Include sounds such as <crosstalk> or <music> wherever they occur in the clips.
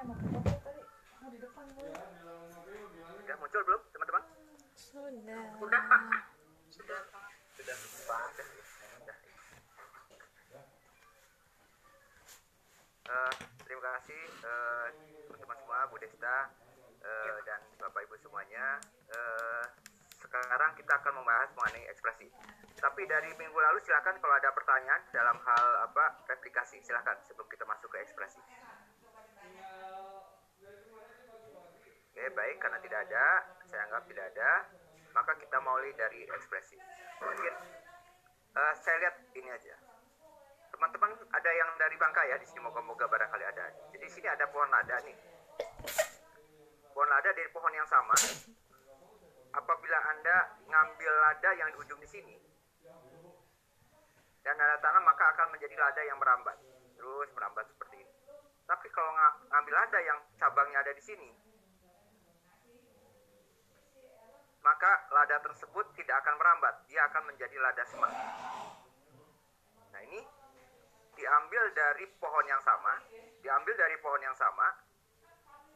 yang mau foto tadi mau di depan gue Ya, muncul belum, teman-teman? Sudah. Sudah. Sudah. Sudah. Sudah. Eh, terima kasih eh, teman-teman semua, Bu Desta eh, dan Bapak Ibu semuanya. Eh, sekarang kita akan membahas mengenai ekspresi. Tapi dari minggu lalu silakan kalau ada pertanyaan dalam hal apa replikasi silakan sebelum kita masuk ke ekspresi. Oke, baik karena tidak ada, saya anggap tidak ada, maka kita mulai dari ekspresi. Mungkin eh, saya lihat ini aja. Teman-teman ada yang dari Bangka ya di sini moga-moga barangkali ada. Jadi di sini ada pohon lada nih. Pohon lada dari pohon yang sama. Apabila Anda ngambil lada yang di ujung di sini dan Anda tanam maka akan menjadi lada yang merambat. Terus merambat seperti ini. Tapi kalau nga- ngambil lada yang cabangnya ada di sini, maka lada tersebut tidak akan merambat, dia akan menjadi lada semak. Nah ini diambil dari pohon yang sama, diambil dari pohon yang sama,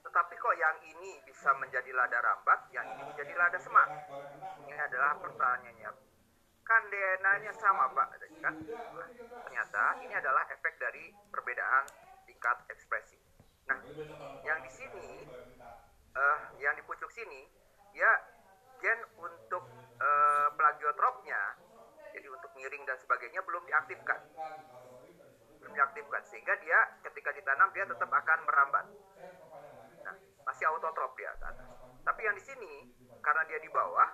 tetapi kok yang ini bisa menjadi lada rambat, yang ini menjadi lada semak? Ini adalah pertanyaannya. Kan DNA-nya sama, Pak. Kan? Nah, ternyata ini adalah efek dari perbedaan tingkat ekspresi. Nah, yang di sini, eh, yang di pucuk sini, ya gen untuk eh, plagiotropnya, jadi untuk miring dan sebagainya belum diaktifkan belum diaktifkan sehingga dia ketika ditanam dia tetap akan merambat. Nah, masih autotrop ke atas. Tapi yang di sini karena dia di bawah,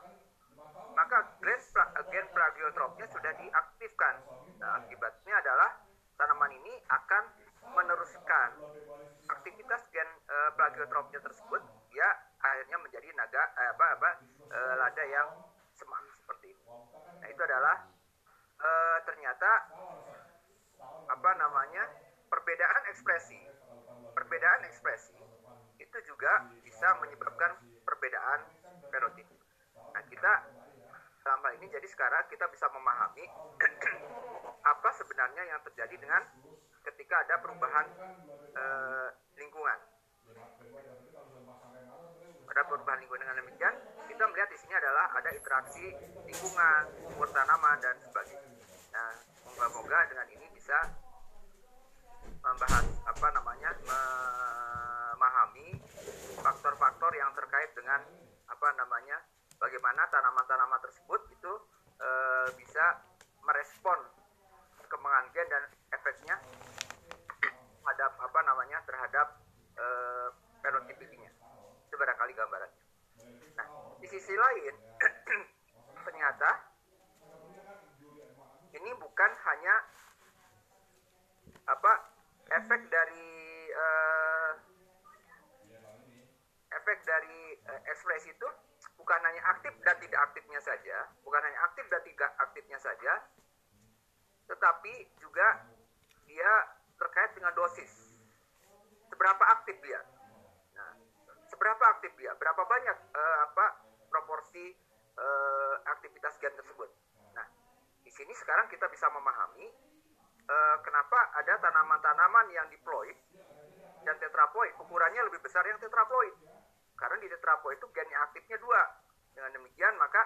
maka gen, plagiotropnya sudah diaktifkan. Nah, akibatnya adalah tanaman ini akan meneruskan aktivitas gen eh, plagiotropnya tersebut, ya akhirnya menjadi naga eh, apa apa eh, lada yang semak seperti ini. Nah, itu adalah eh, ternyata apa namanya perbedaan ekspresi perbedaan ekspresi itu juga bisa menyebabkan perbedaan ferotip nah kita dalam hal ini jadi sekarang kita bisa memahami <clears throat> apa sebenarnya yang terjadi dengan ketika ada perubahan eh, lingkungan ada perubahan lingkungan dengan demikian kita melihat di sini adalah ada interaksi lingkungan umur tanaman dan sebagainya. Nah moga-moga dengan ini bisa membahas apa namanya memahami faktor-faktor yang terkait dengan apa namanya bagaimana tanaman-tanaman tersebut itu eh, bisa merespon perkembangan gen dan efeknya terhadap apa namanya terhadap eh, fenotipinya itu barangkali gambarannya nah di sisi lain ternyata ini bukan hanya apa efek dari eh, efek dari eh, ekspresi itu bukan hanya aktif dan tidak aktifnya saja, bukan hanya aktif dan tidak aktifnya saja, tetapi juga dia terkait dengan dosis. Seberapa aktif dia? Nah, seberapa aktif dia? Berapa banyak eh, apa proporsi eh, aktivitas gen tersebut? Nah, di sini sekarang kita bisa memahami eh, kenapa ada tanaman-tanaman yang diploid dan tetraploid. Ukurannya lebih besar yang tetraploid. Karena di tetraploid itu gen yang aktifnya dua. Dengan demikian maka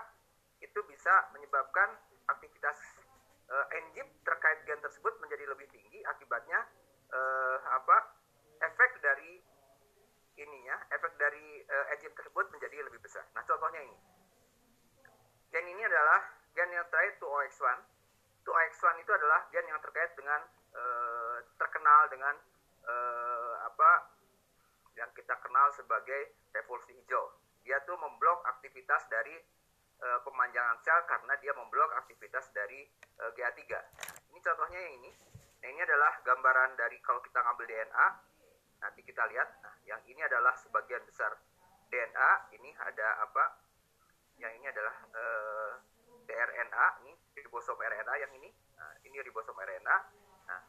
itu bisa menyebabkan aktivitas eh, enzim terkait gen tersebut menjadi lebih tinggi. Akibatnya eh, apa efek dari ininya efek dari eh, enzim tersebut menjadi lebih besar nah contohnya ini gen ini adalah gen yang terkait 2OX1 2OX1 itu adalah gen yang terkait dengan eh, terkenal dengan eh, apa yang kita kenal sebagai revolusi hijau. Dia tuh memblok aktivitas dari eh, pemanjangan sel karena dia memblok aktivitas dari eh, GA3. Ini contohnya yang ini. Nah, ini adalah gambaran dari kalau kita ngambil DNA. Nanti kita lihat. Nah, yang ini adalah sebagian besar DNA. Ini ada apa? Yang ini adalah eh, tRNA. Ini ribosom RNA yang ini. Nah, ini ribosom RNA. Nah,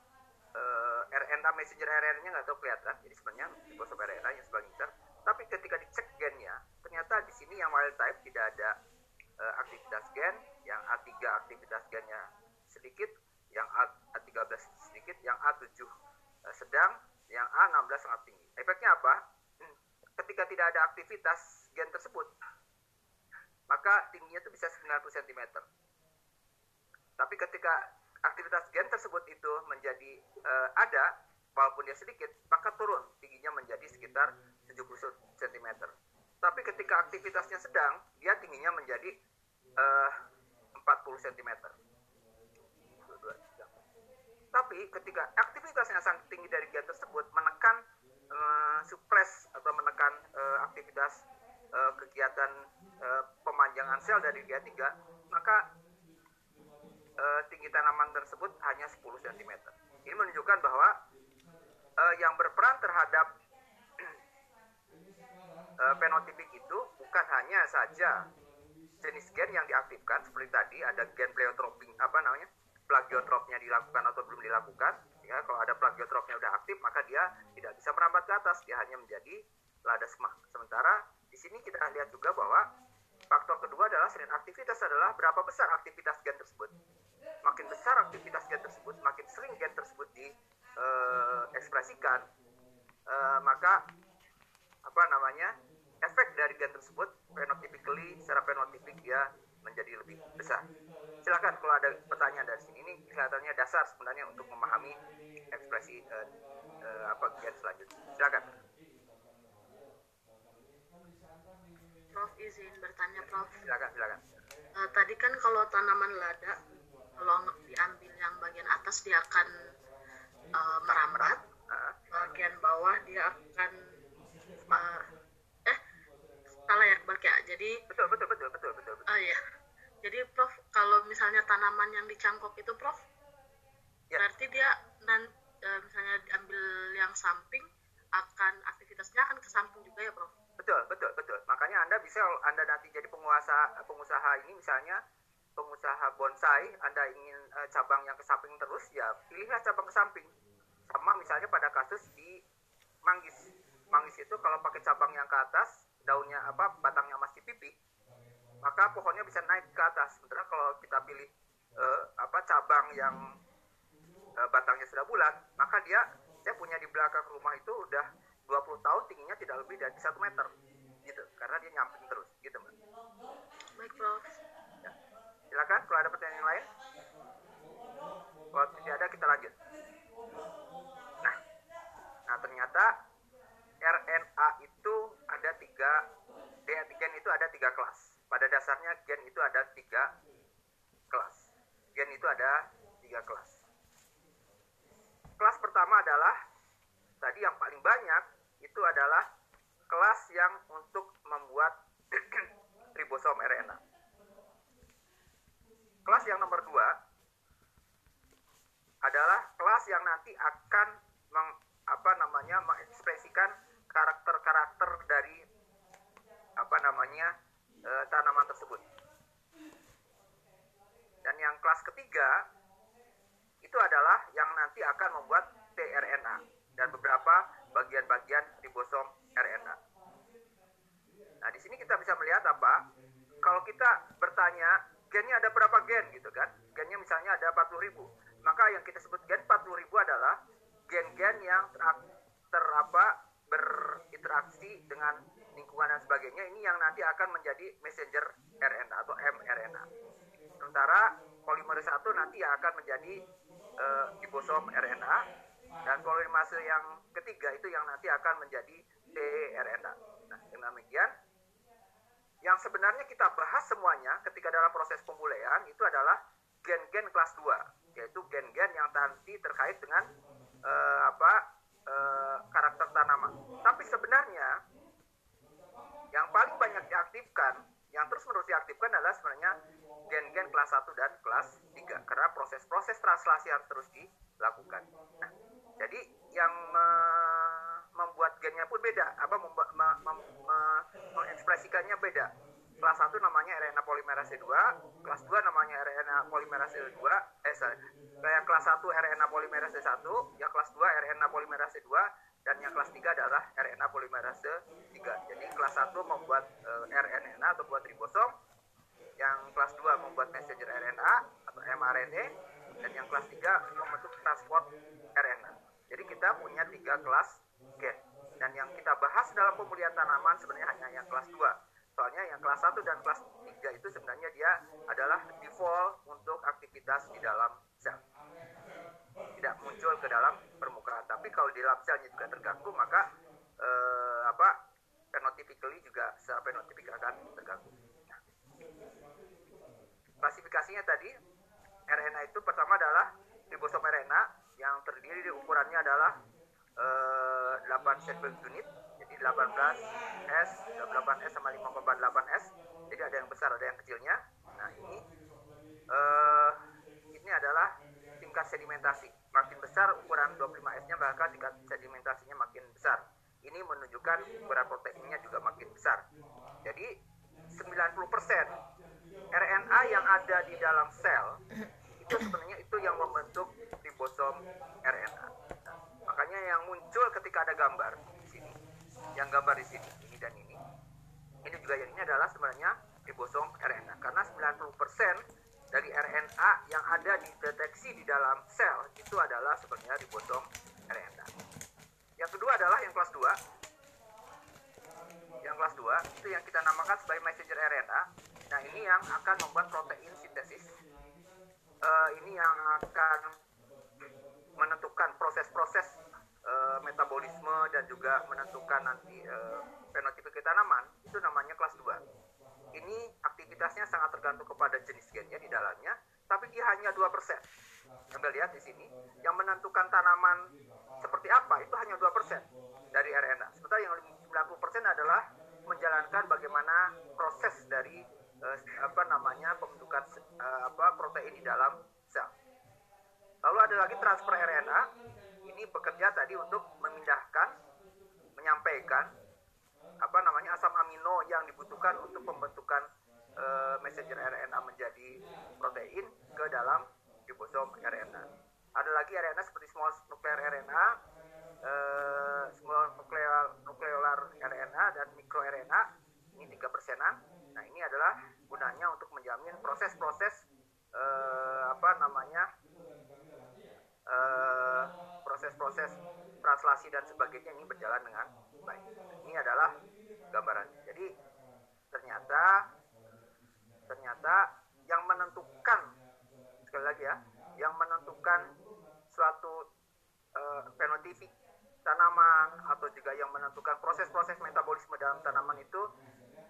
eh, RNA messenger RNA-nya nggak tahu kelihatan. Jadi sebenarnya ribosom RNA yang sebagian besar. Tapi ketika dicek gennya, ternyata di sini yang wild type tidak ada eh, aktivitas gen, yang A3 aktivitas gennya sedikit, yang A, A13 sedikit, yang A7 eh, sedang, yang A16 sangat tinggi. Efeknya apa? Ketika tidak ada aktivitas gen tersebut, maka tingginya itu bisa 90 cm. Tapi ketika aktivitas gen tersebut itu menjadi eh, ada, walaupun dia sedikit, maka turun tingginya menjadi sekitar 70 cm. Tapi ketika aktivitasnya sedang, dia tingginya menjadi eh, 40 cm. Tapi ketika aktivitasnya sangat tinggi dari gen tersebut menekan eh, suppress atau menekan eh, aktivitas eh, kegiatan eh, pemanjangan sel dari GA3, maka eh, tinggi tanaman tersebut hanya 10 cm. Ini menunjukkan bahwa eh, yang berperan terhadap <clears throat> eh, fenotipik itu bukan hanya saja jenis gen yang diaktifkan seperti tadi ada gen pleiotroping apa namanya plagiotropnya dilakukan atau belum dilakukan ya kalau ada plagiotropnya udah aktif maka dia tidak bisa merambat ke atas. Dia hanya menjadi lada semak sementara di sini kita lihat juga bahwa faktor kedua adalah selain aktivitas adalah berapa besar aktivitas gen tersebut. Makin besar aktivitas gen tersebut makin sering gen tersebut diekspresikan eh, maka apa namanya efek dari gen tersebut phenotypically secara fenotipik dia menjadi lebih besar. Silakan kalau ada pertanyaan dari sini ini kelihatannya dasar sebenarnya untuk memahami ekspresi eh, eh, apa gen selanjutnya. Silakan. Prof izin bertanya Prof. Silakan, silakan. Eh, tadi kan kalau tanaman lada kalau diambil yang bagian atas dia akan eh, merambat, Ah, bagian bawah dia akan eh, eh salah ya kebalik ya. Jadi betul, betul, betul, betul, betul. betul. oh iya. Jadi Prof kalau misalnya tanaman yang dicangkok itu Prof Ya. berarti dia nan eh, misalnya diambil yang samping akan aktivitasnya akan ke samping juga ya Prof. Betul, betul, betul. Makanya Anda bisa kalau Anda nanti jadi penguasa pengusaha ini misalnya pengusaha bonsai, Anda ingin eh, cabang yang ke samping terus, ya pilihlah cabang ke samping. Sama misalnya pada kasus di manggis. Manggis itu kalau pakai cabang yang ke atas, daunnya apa, batangnya masih pipih, maka pohonnya bisa naik ke atas. Sementara kalau kita pilih eh, apa cabang yang eh, batangnya sudah bulat, maka dia saya punya di belakang rumah itu udah 20 tahun tingginya tidak lebih dari satu meter. Gitu. Karena dia nyamping terus. Gitu mbak. Baik Prof. ya. silakan kalau ada pertanyaan yang lain. Kalau tidak ada kita lanjut. Nah. Nah ternyata RNA itu ada tiga DNA itu ada tiga kelas pada dasarnya gen itu ada tiga kelas gen itu ada tiga kelas kelas pertama adalah tadi yang paling banyak itu adalah kelas yang untuk membuat <clears throat> ribosom RNA. Kelas yang nomor dua adalah kelas yang nanti akan meng, apa namanya mengekspresikan karakter-karakter dari apa namanya eh, tanaman tersebut. Dan yang kelas ketiga itu adalah yang nanti akan membuat tRNA dan beberapa bagian-bagian ribosom RNA. Nah, di sini kita bisa melihat apa? Kalau kita bertanya, gennya ada berapa gen gitu kan? Gennya misalnya ada 40 ribu. Maka yang kita sebut gen 40 ribu adalah gen-gen yang ter, ter apa, berinteraksi dengan lingkungan dan sebagainya. Ini yang nanti akan menjadi messenger RNA atau mRNA. Sementara polimerase 1 nanti yang akan menjadi uh, ribosom RNA dan polimerase yang ketiga itu yang nanti akan menjadi tRNA. Nah, dengan demikian yang sebenarnya kita bahas semuanya ketika dalam proses pembulean itu adalah gen-gen kelas 2, yaitu gen-gen yang nanti terkait dengan uh, apa uh, karakter tanaman. Tapi sebenarnya yang paling banyak diaktifkan, yang terus-menerus diaktifkan adalah sebenarnya gen-gen kelas 1 dan kelas 3 karena proses-proses translasi harus terus dilakukan. Nah, jadi yang me- membuat gennya pun beda, apa memba- me- mem- me- mengekspresikannya beda. Kelas 1 namanya RNA polimerase 2, kelas 2 namanya RNA polimerase 2, eh yang kelas 1 RNA polimerase 1, yang kelas 2 RNA polimerase 2, dan yang kelas 3 adalah RNA polimerase 3. Jadi kelas 1 membuat eh, RNA atau buat ribosom, yang kelas 2 membuat messenger RNA atau mRNA, dan yang kelas 3 membentuk transport RNA. Jadi kita punya tiga kelas gen. Dan yang kita bahas dalam pemulihan tanaman sebenarnya hanya yang kelas 2. Soalnya yang kelas 1 dan kelas 3 itu sebenarnya dia adalah default untuk aktivitas di dalam sel. Tidak muncul ke dalam permukaan. Tapi kalau di dalam selnya juga terganggu, maka eh, apa phenotypically juga secara phenotypic akan terganggu. Klasifikasinya tadi RNA itu pertama adalah ribosom RNA yang terdiri di ukurannya adalah eh, 8 cell unit jadi 18S 18S sama 5,8S jadi ada yang besar ada yang kecilnya. Nah ini eh, ini adalah tingkat sedimentasi makin besar ukuran 25S nya bahkan tingkat sedimentasinya makin besar. Ini menunjukkan ukuran proteinnya juga makin besar. Jadi 90% RNA yang ada di dalam sel itu sebenarnya itu yang membentuk ribosom RNA. Makanya yang muncul ketika ada gambar di sini, yang gambar di sini, ini dan ini, ini juga yang ini adalah sebenarnya ribosom RNA karena 90% dari RNA yang ada dideteksi di dalam sel itu adalah sebenarnya ribosom RNA. Yang kedua adalah yang kelas 2 yang kelas 2 itu yang kita namakan sebagai messenger RNA. Nah, ini yang akan membuat protein sintesis. Uh, ini yang akan menentukan proses-proses uh, metabolisme dan juga menentukan nanti uh, fenotipik tanaman itu namanya kelas 2. Ini aktivitasnya sangat tergantung kepada jenis gennya di dalamnya, tapi dia hanya 2%. Anda lihat di sini, yang menentukan tanaman seperti apa itu hanya 2% dari RNA. Sementara yang 90% adalah menjalankan bagaimana proses dari uh, apa namanya pembentukan uh, apa protein di dalam sel. Lalu ada lagi transfer RNA. Ini bekerja tadi untuk memindahkan, menyampaikan apa namanya asam amino yang dibutuhkan untuk pembentukan uh, messenger RNA menjadi protein ke dalam ribosom RNA. Ada lagi RNA seperti small nuclear RNA, uh, small nuclear nukleolar RNA dan mikro RNA ini tiga persenan. Nah ini adalah gunanya untuk menjamin proses-proses uh, apa namanya translasi dan sebagainya ini berjalan dengan baik. Ini adalah gambaran. Jadi ternyata ternyata yang menentukan sekali lagi ya, yang menentukan suatu uh, fenotipik tanaman atau juga yang menentukan proses-proses metabolisme dalam tanaman itu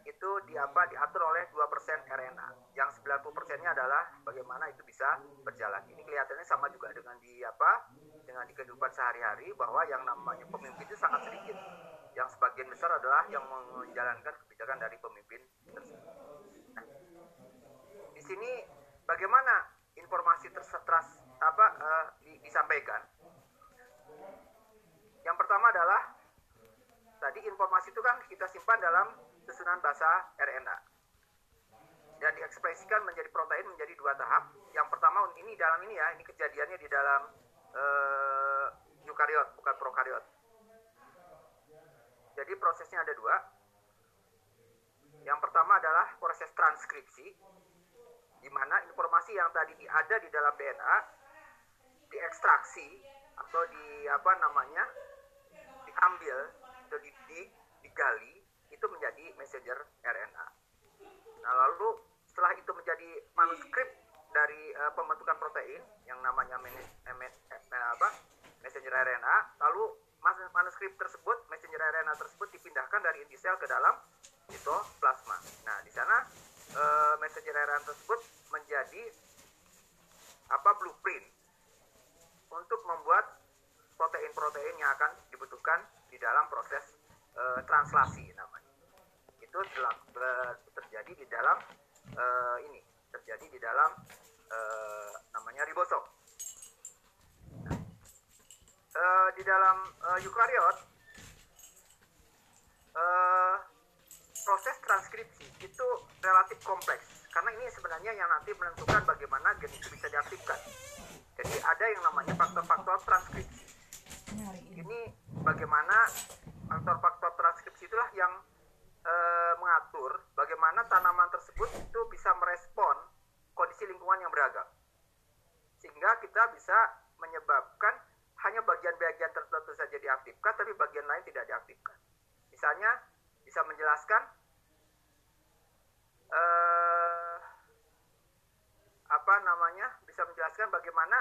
itu di apa diatur oleh 2% RNA. Yang 90%-nya adalah bagaimana itu bisa berjalan. Ini kelihatannya sama juga dengan di apa? Dengan di kehidupan sehari-hari bahwa yang namanya pemimpin itu sangat sedikit. Yang sebagian besar adalah yang menjalankan kebijakan dari pemimpin tersebut. Nah, di sini bagaimana informasi tersetras apa uh, di, disampaikan? Yang pertama adalah tadi informasi itu kan kita simpan dalam susunan bahasa RNA dan diekspresikan menjadi protein menjadi dua tahap. Yang pertama ini dalam ini ya, ini kejadiannya di dalam uh, eukariot bukan prokariot. Jadi prosesnya ada dua. Yang pertama adalah proses transkripsi, di mana informasi yang tadi ada di dalam DNA diekstraksi atau di apa namanya diambil atau di, di, digali itu menjadi messenger RNA. Nah lalu setelah itu menjadi manuskrip dari uh, pembentukan protein yang namanya eh, eh, apa, messenger RNA, lalu manuskrip tersebut, messenger RNA tersebut dipindahkan dari inti sel ke dalam sitoplasma. Nah di sana uh, messenger RNA tersebut menjadi apa blueprint untuk membuat protein-protein yang akan dibutuhkan di dalam proses uh, translasi namanya. Itu terjadi di dalam uh, ini, terjadi di dalam uh, namanya ribosom. Uh, di dalam uh, eukariot uh, proses transkripsi itu relatif kompleks. Karena ini sebenarnya yang nanti menentukan bagaimana gen itu bisa diaktifkan. Jadi ada yang namanya faktor-faktor transkripsi. Ini bagaimana faktor-faktor transkripsi itulah yang e, mengatur bagaimana tanaman tersebut itu bisa merespon kondisi lingkungan yang beragam. Sehingga kita bisa menyebabkan hanya bagian-bagian tertentu saja di diaktifkan tapi bagian lain tidak diaktifkan. Misalnya bisa menjelaskan eh, apa namanya bisa menjelaskan bagaimana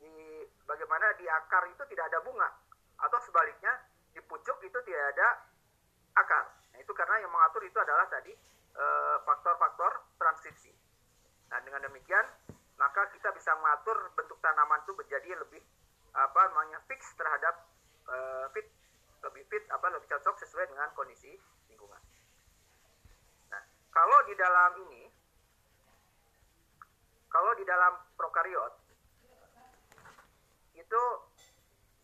di- bagaimana di akar itu tidak ada bunga atau sebaliknya di pucuk itu tidak ada akar. Nah, itu karena yang mengatur itu adalah tadi eh, faktor-faktor transkripsi. Nah, dengan demikian maka kita bisa mengatur bentuk tanaman itu menjadi lebih apa namanya fix terhadap eh, fit lebih fit apa lebih cocok sesuai dengan kondisi lingkungan. Nah, kalau di dalam ini kalau di dalam prokariot itu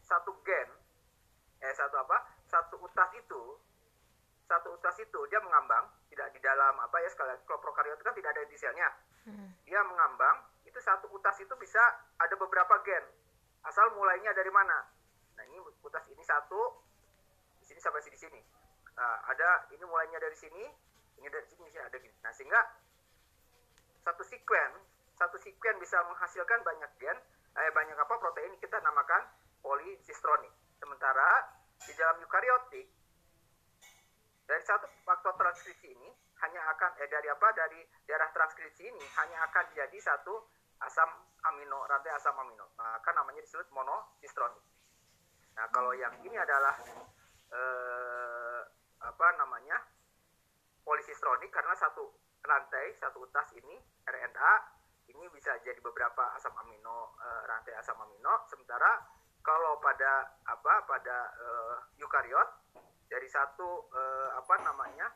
satu gen eh satu apa satu utas itu satu utas itu dia mengambang tidak di dalam apa ya sekali kalau prokariot itu kan tidak ada inti selnya dia mengambang satu utas itu bisa ada beberapa gen. Asal mulainya dari mana? Nah ini utas ini satu di sini sampai di sini. Nah, ada ini mulainya dari sini ini dari sini sini ada gini. Nah sehingga satu sekuen satu sekuen bisa menghasilkan banyak gen eh, banyak apa protein kita namakan polisistronic sementara di dalam eukariotik dari satu faktor transkripsi ini hanya akan eh dari apa dari daerah transkripsi ini hanya akan jadi satu asam amino rantai asam amino. Maka namanya disebut monosistronic nah kalau yang ini adalah eh, apa namanya polisistronic karena satu rantai satu utas ini RNA ini bisa jadi beberapa asam amino eh, rantai asam amino. Sementara kalau pada apa pada eh, eukariot dari satu eh, apa namanya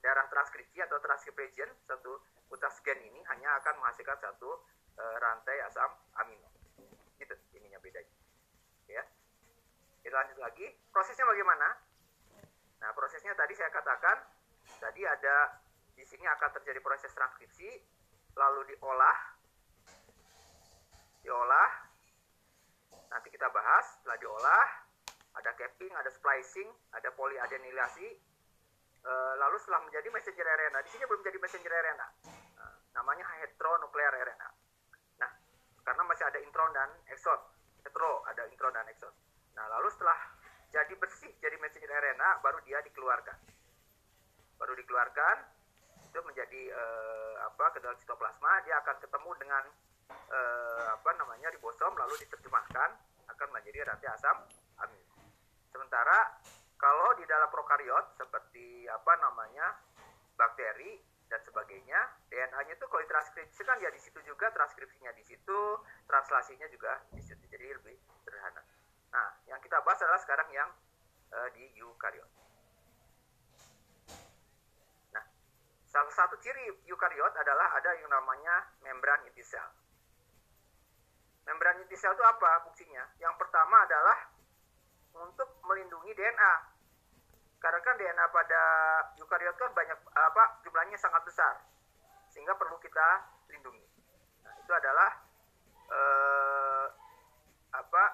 daerah transkripsi atau transcription satu utas gen ini hanya akan menghasilkan satu eh, rantai asam amino. Gitu ininya bedanya. Ya. Kita lanjut lagi. Prosesnya bagaimana? Nah prosesnya tadi saya katakan tadi ada di sini akan terjadi proses transkripsi lalu diolah. Diolah. Nanti kita bahas setelah diolah ada capping ada splicing ada polyadenilasi Eh, lalu setelah menjadi messenger RNA di sini belum jadi messenger RNA Nah, namanya hetronuklear RNA nah karena masih ada intron dan exon hetero ada intron dan exon. Nah lalu setelah jadi bersih jadi messenger RNA baru dia dikeluarkan. Baru dikeluarkan itu menjadi eh, apa ke dalam sitoplasma. Dia akan ketemu dengan eh, apa namanya ribosom lalu diterjemahkan akan menjadi rantai asam amino. Sementara kalau di dalam prokariot seperti apa namanya bakteri dan sebagainya DNA-nya itu kalau ditranskripsikan ya di situ juga transkripsinya di situ translasinya juga di situ. Jadi lebih sederhana. Nah yang kita bahas adalah sekarang yang eh, di eukariot nah salah satu ciri eukariot adalah ada yang namanya membran inti sel. Membran inti sel itu apa fungsinya? Yang pertama adalah untuk melindungi DNA. Karena kan DNA pada eukariot kan banyak apa jumlahnya sangat besar, sehingga perlu kita lindungi. Nah, itu adalah eh, apa?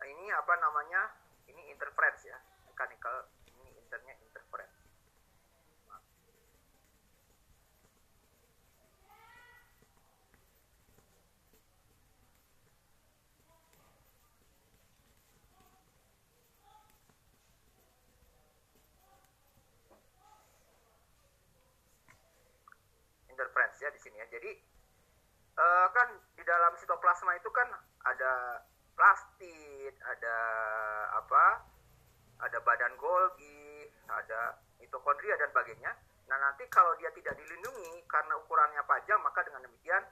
Ini apa namanya? Ini interference ya, mechanical. Ini internya interference. interference ya. Jadi eh, kan di dalam sitoplasma itu kan ada plastid, ada apa? Ada badan Golgi, ada mitokondria dan sebagainya. Nah, nanti kalau dia tidak dilindungi karena ukurannya panjang, maka dengan demikian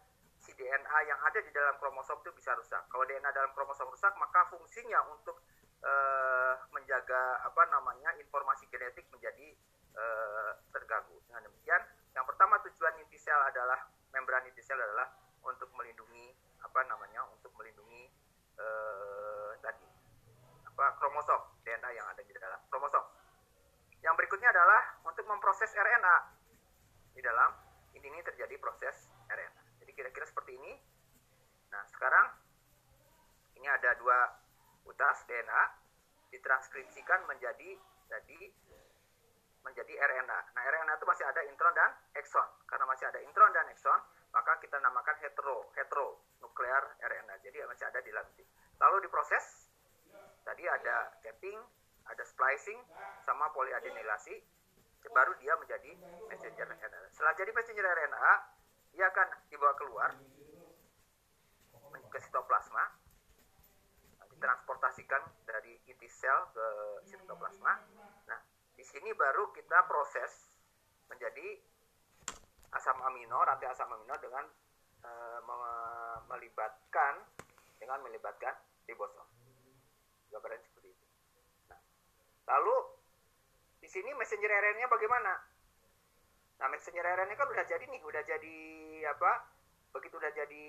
si DNA yang ada di dalam kromosom itu bisa rusak. Kalau DNA dalam kromosom rusak, maka fungsinya untuk eh, menjaga apa namanya informasi genetik menjadi eh, terganggu. Dengan demikian, yang pertama tujuan inti sel adalah membran sel adalah untuk melindungi apa namanya untuk melindungi eh, tadi apa kromosom DNA yang ada di dalam kromosom. Yang berikutnya adalah untuk memproses RNA di dalam ini, ini terjadi proses RNA. Jadi kira-kira seperti ini. Nah sekarang ini ada dua utas DNA ditranskripsikan menjadi jadi menjadi RNA. Nah, RNA itu masih ada intron dan exon. Karena masih ada intron dan exon, maka kita namakan hetero hetero nuklear RNA. Jadi masih ada di dalam. Lalu diproses, tadi ada capping, ada splicing, sama polyadenilasi, baru dia menjadi messenger RNA. Setelah jadi messenger RNA, dia akan dibawa keluar ke sitoplasma, ditransportasikan dari inti sel ke sitoplasma. Nah, di sini baru kita proses menjadi asam amino, rantai asam amino dengan e, melibatkan dengan melibatkan ribosom. Gambaran seperti itu. Nah, lalu di sini messenger RNA-nya bagaimana? Nah, messenger RNA kan udah jadi nih, udah jadi apa? Begitu udah jadi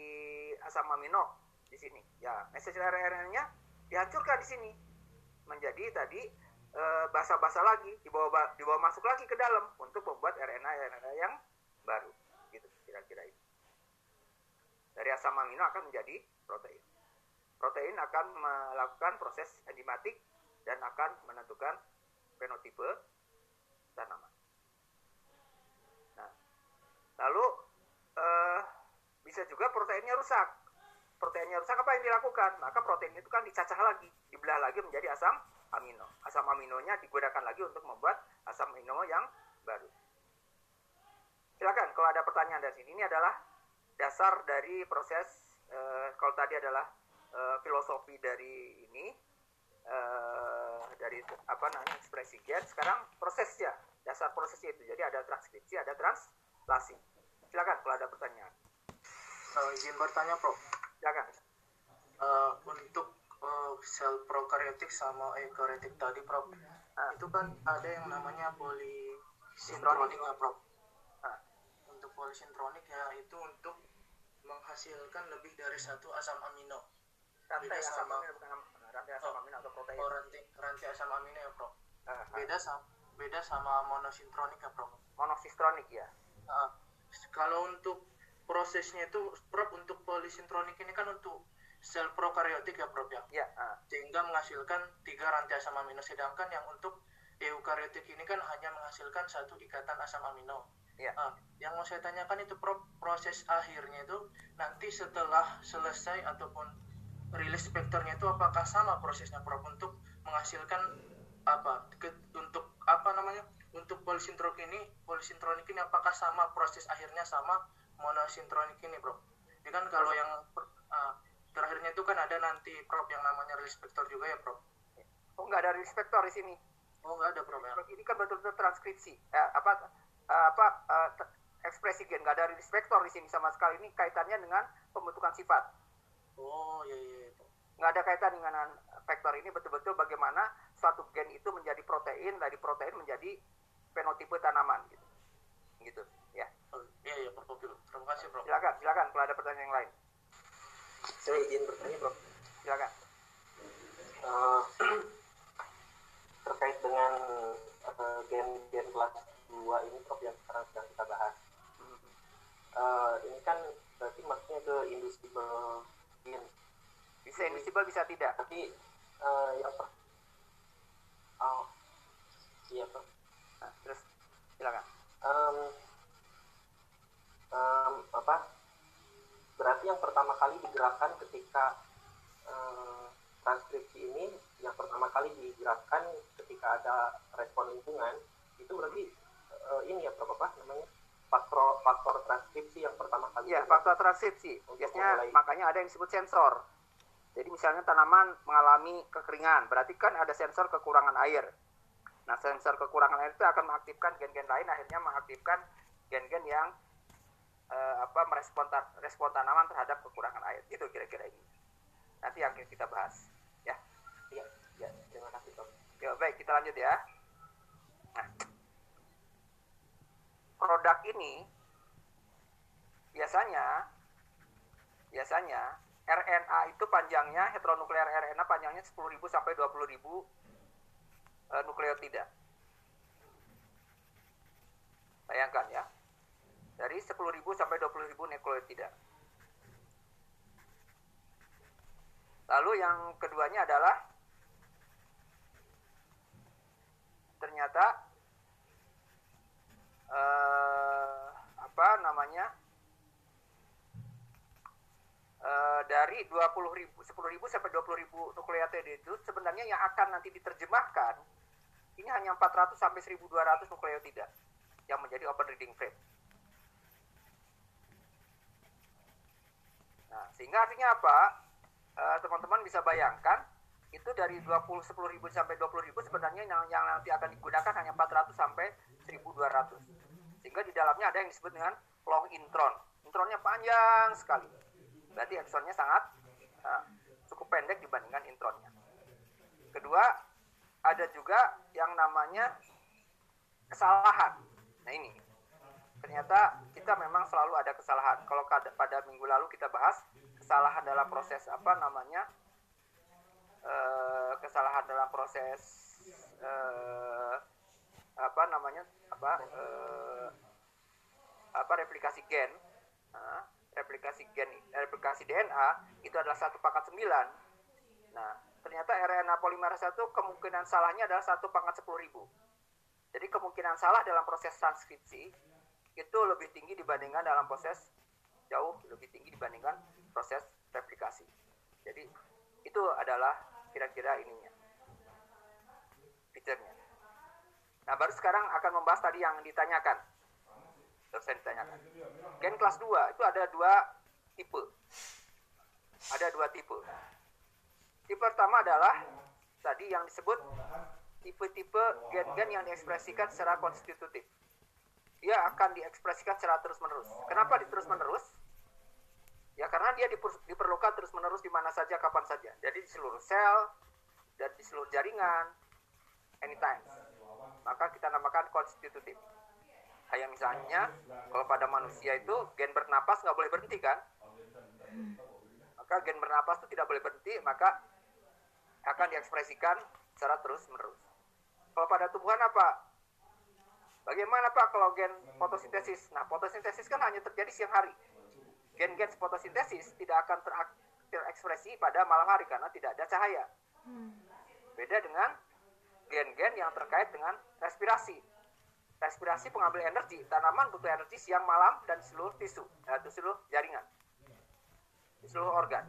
asam amino di sini. Ya, messenger RNA-nya dihancurkan di sini menjadi tadi e, basa-basa lagi dibawa dibawa masuk lagi ke dalam untuk membuat RNA RNA yang baru gitu kira-kira ini dari asam amino akan menjadi protein. Protein akan melakukan proses enzimatik dan akan menentukan fenotipe tanaman. Nah lalu eh, bisa juga proteinnya rusak. Proteinnya rusak apa yang dilakukan? Maka protein itu kan dicacah lagi dibelah lagi menjadi asam amino. Asam aminonya digunakan lagi untuk membuat asam amino yang baru. Silakan kalau ada pertanyaan dari sini ini adalah dasar dari proses uh, kalau tadi adalah uh, filosofi dari ini uh, dari apa namanya ekspresi gen sekarang prosesnya dasar prosesnya itu. Jadi ada transkripsi ada translasi. Silakan kalau ada pertanyaan. Uh, izin bertanya prof. Silakan. Uh, untuk uh, sel prokaryotik sama eukaryotik tadi prof uh. itu kan ada yang namanya polisintronik ya prof polisintronik ya itu untuk menghasilkan lebih dari satu asam amino. Rantai asam amino bukan rantai asam oh, amino atau protein. Oh, rantai, rantai asam amino ya, Prof. Uh, beda sama beda sama monosinkronik ya, Prof. Monosinkronik ya. Uh, kalau untuk prosesnya itu Prof untuk polisintronik ini kan untuk sel prokaryotik ya, Prof ya. Ya, uh. Sehingga menghasilkan tiga rantai asam amino sedangkan yang untuk eukaryotik ini kan hanya menghasilkan satu ikatan asam amino. Ya. Nah, yang mau saya tanyakan itu proses akhirnya itu nanti setelah selesai ataupun rilis vektornya itu apakah sama prosesnya Prof untuk menghasilkan apa ke, untuk apa namanya untuk polisintronik ini polisintronik ini apakah sama proses akhirnya sama monosinkronik ini Prof? Ini kan kalau yang uh, terakhirnya itu kan ada nanti Prof yang namanya rilis vektor juga ya Prof? Oh nggak ada rilis vektor di sini. Oh nggak ada Prof ya? Ini kan betul-betul transkripsi. Eh, apa uh, apa uh, ekspresi gen nggak ada rilis vektor di sini sama sekali ini kaitannya dengan pembentukan sifat oh iya iya, iya. nggak ada kaitan dengan vektor ini betul-betul bagaimana suatu gen itu menjadi protein dari protein menjadi fenotipe tanaman gitu gitu ya oh, iya iya prof terima kasih prof silakan silakan kalau ada pertanyaan yang lain saya izin bertanya prof silakan uh, <clears throat> terkait dengan uh, gen gen kelas dua ini Prof yang sekarang sedang kita bahas. Uh, ini kan berarti maksudnya ke invisible in. Bisa invisible bisa tidak. Tapi uh, yang per oh, iya Prof. Nah, terus silakan. Um, um, apa? Berarti yang pertama kali digerakkan ketika uh, transkripsi ini yang pertama kali digerakkan ketika ada respon lingkungan itu berarti uh, ini ya Prof apa namanya faktor faktor transkripsi yang pertama kali. Iya, faktor transkripsi. Biasanya makanya ada yang disebut sensor. Jadi misalnya tanaman mengalami kekeringan, berarti kan ada sensor kekurangan air. Nah, sensor kekurangan air itu akan mengaktifkan gen-gen lain, akhirnya mengaktifkan gen-gen yang uh, apa merespon ta respon tanaman terhadap kekurangan air. Itu kira-kira ini. Nanti yang kita bahas, ya. Iya, ya, terima kasih, Prof. Ya, baik, kita lanjut ya. Nah, produk ini biasanya biasanya RNA itu panjangnya heteronuklear RNA panjangnya 10.000 sampai 20.000 e, nukleotida. Bayangkan ya. Dari 10.000 sampai 20.000 nukleotida. Lalu yang keduanya adalah ternyata uh, apa namanya dari 20 ribu, 10 ribu sampai 20 ribu nukleotida itu sebenarnya yang akan nanti diterjemahkan ini hanya 400 sampai 1200 nukleotida yang menjadi open reading frame. Nah, sehingga artinya apa? Eh, teman-teman bisa bayangkan itu dari 20 10 ribu sampai 20 ribu sebenarnya yang, yang nanti akan digunakan hanya 400 sampai 1200 sehingga di dalamnya ada yang disebut dengan long intron. Intronnya panjang sekali. Berarti eksonnya sangat uh, cukup pendek dibandingkan intronnya. Kedua ada juga yang namanya kesalahan. Nah ini ternyata kita memang selalu ada kesalahan. Kalau pada minggu lalu kita bahas kesalahan dalam proses apa namanya uh, kesalahan dalam proses uh, apa namanya apa uh, apa replikasi gen. Uh, replikasi gen replikasi DNA itu adalah satu pangkat sembilan. Nah ternyata RNA polimerase satu kemungkinan salahnya adalah satu pangkat sepuluh ribu. Jadi kemungkinan salah dalam proses transkripsi itu lebih tinggi dibandingkan dalam proses jauh lebih tinggi dibandingkan proses replikasi. Jadi itu adalah kira-kira ininya fiturnya nah baru sekarang akan membahas tadi yang ditanyakan. Dosen ditanyakan. Gen kelas 2 itu ada dua tipe. Ada dua tipe. Tipe pertama adalah tadi yang disebut tipe-tipe gen-gen yang diekspresikan secara konstitutif dia akan diekspresikan secara terus-menerus kenapa di terus-menerus Ya karena dia diperlukan terus-menerus di mana saja, kapan saja. Jadi di seluruh sel dan di seluruh jaringan, anytime. Maka kita namakan konstitutif. Kayak misalnya, kalau pada manusia itu gen bernapas nggak boleh berhenti kan? Maka gen bernapas itu tidak boleh berhenti, maka akan diekspresikan secara terus-menerus. Kalau pada tumbuhan apa? Bagaimana Pak kalau gen fotosintesis? Nah, fotosintesis kan hanya terjadi siang hari gen-gen fotosintesis tidak akan terekspresi pada malam hari karena tidak ada cahaya. Beda dengan gen-gen yang terkait dengan respirasi. Respirasi pengambil energi, tanaman butuh energi siang malam dan seluruh tisu, yaitu seluruh jaringan, di seluruh organ.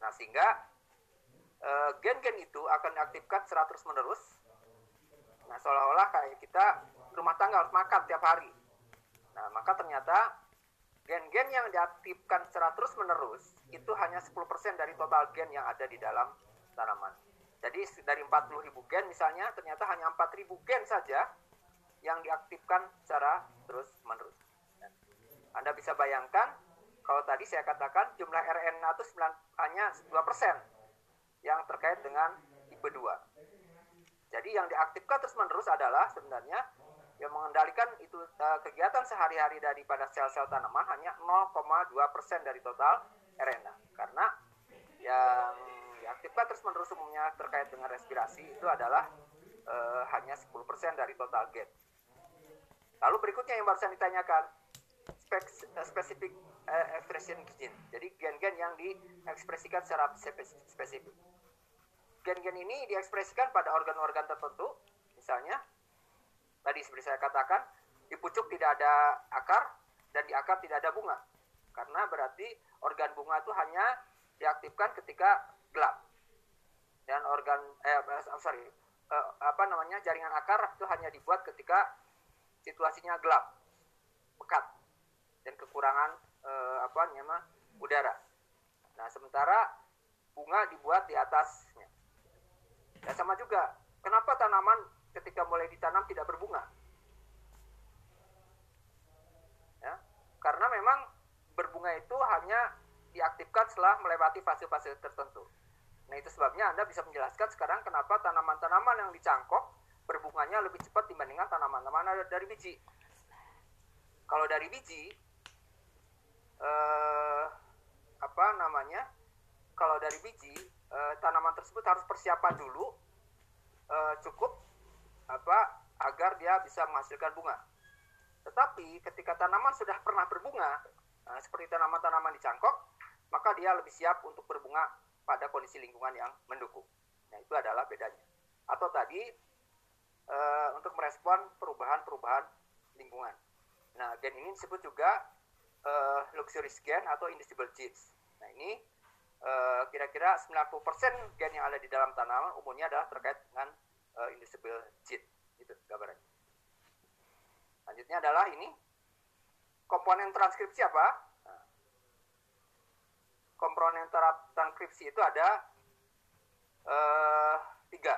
Nah sehingga gen-gen itu akan diaktifkan secara terus menerus. Nah seolah-olah kayak kita rumah tangga harus makan tiap hari. Nah maka ternyata gen-gen yang diaktifkan secara terus-menerus itu hanya 10% dari total gen yang ada di dalam tanaman. Jadi dari 40.000 gen misalnya ternyata hanya 4.000 gen saja yang diaktifkan secara terus-menerus. Anda bisa bayangkan kalau tadi saya katakan jumlah RNA itu 9, hanya 2% yang terkait dengan tipe 2. Jadi yang diaktifkan terus-menerus adalah sebenarnya yang mengendalikan itu uh, kegiatan sehari-hari daripada sel-sel tanaman hanya 0,2 persen dari total RNA karena yang diaktifkan terus menerus umumnya terkait dengan respirasi itu adalah uh, hanya 10 persen dari total gen. Lalu berikutnya yang barusan ditanyakan spesifik uh, expression gene. Jadi gen-gen yang diekspresikan secara spesifik. Gen-gen ini diekspresikan pada organ-organ tertentu, misalnya tadi seperti saya katakan di pucuk tidak ada akar dan di akar tidak ada bunga. Karena berarti organ bunga itu hanya diaktifkan ketika gelap. Dan organ eh sorry eh, apa namanya jaringan akar itu hanya dibuat ketika situasinya gelap pekat dan kekurangan eh, apa namanya udara. Nah sementara bunga dibuat di atasnya ya sama juga kenapa tanaman ketika mulai ditanam tidak berbunga. Ya, karena memang berbunga itu hanya diaktifkan setelah melewati fase-fase tertentu. Nah itu sebabnya Anda bisa menjelaskan sekarang kenapa tanaman-tanaman yang dicangkok berbunganya lebih cepat dibandingkan tanaman-tanaman dari biji. Kalau dari biji, eh, apa namanya? Kalau dari biji, eh, tanaman tersebut harus persiapan dulu eh, cukup apa agar dia bisa menghasilkan bunga. Tetapi ketika tanaman sudah pernah berbunga, nah, seperti tanaman-tanaman di cangkok, maka dia lebih siap untuk berbunga pada kondisi lingkungan yang mendukung. Nah, itu adalah bedanya. Atau tadi e, untuk merespon perubahan-perubahan lingkungan. Nah, gen ini disebut juga e, luxurious gen atau indisible genes. ini eh, kira-kira 90% gen yang ada di dalam tanaman umumnya adalah terkait dengan uh, indisible gene. Itu gambarannya. Selanjutnya adalah ini komponen transkripsi apa? Nah, komponen transkripsi itu ada uh, tiga.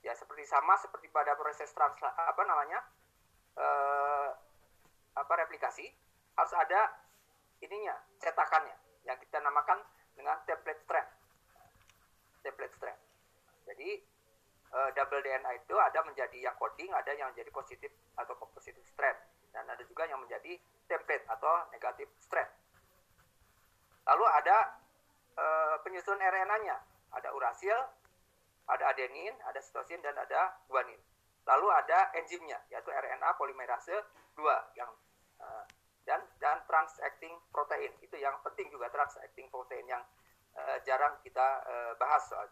Ya seperti sama seperti pada proses trans apa namanya uh, apa replikasi harus ada ininya cetakannya yang kita namakan dengan template strand. Template strand. Jadi uh, double DNA itu ada menjadi yang coding, ada yang menjadi positif atau positif strand dan ada juga yang menjadi template atau negatif strand. Lalu ada uh, penyusunan RNA-nya, ada urasil, ada adenin, ada sitosin dan ada guanin. Lalu ada enzimnya yaitu RNA polimerase 2 yang dan dan transacting protein. Itu yang penting juga transacting protein yang uh, jarang kita uh, bahas soal.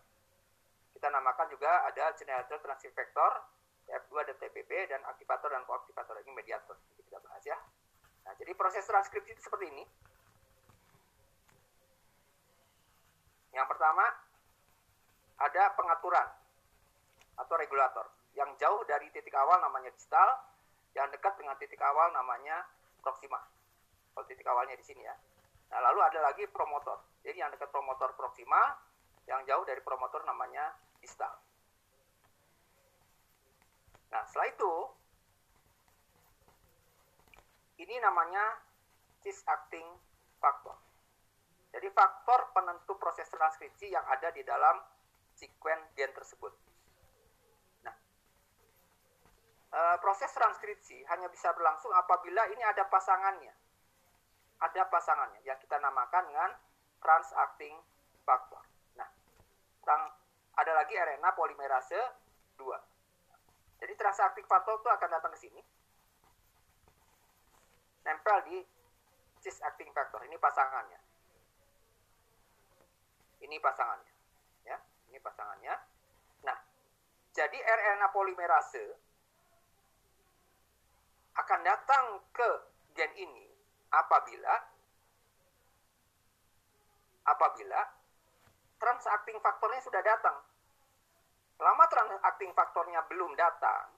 Kita namakan juga ada generator transcript factor F2 dan TPP dan aktivator dan koaktivator. Ini mediator Jadi kita bahas ya. Nah jadi proses transkripsi itu seperti ini. Yang pertama ada pengaturan atau regulator yang jauh dari titik awal namanya distal, yang dekat dengan titik awal namanya proxima. Kalau titik awalnya di sini ya. Nah, lalu ada lagi promotor. Jadi yang dekat promotor proxima, yang jauh dari promotor namanya distal. Nah, setelah itu ini namanya cis acting factor. Jadi faktor penentu proses transkripsi yang ada di dalam sekuen gen tersebut. Nah, e, proses transkripsi hanya bisa berlangsung apabila ini ada pasangannya. Ada pasangannya yang kita namakan dengan transacting factor. Nah, ada lagi RNA polimerase 2. Jadi transacting factor itu akan datang ke sini. Nempel di cis acting factor. Ini pasangannya. Ini pasangannya ini pasangannya. Nah, jadi RNA polimerase akan datang ke gen ini apabila apabila transacting faktornya sudah datang. Selama transacting faktornya belum datang,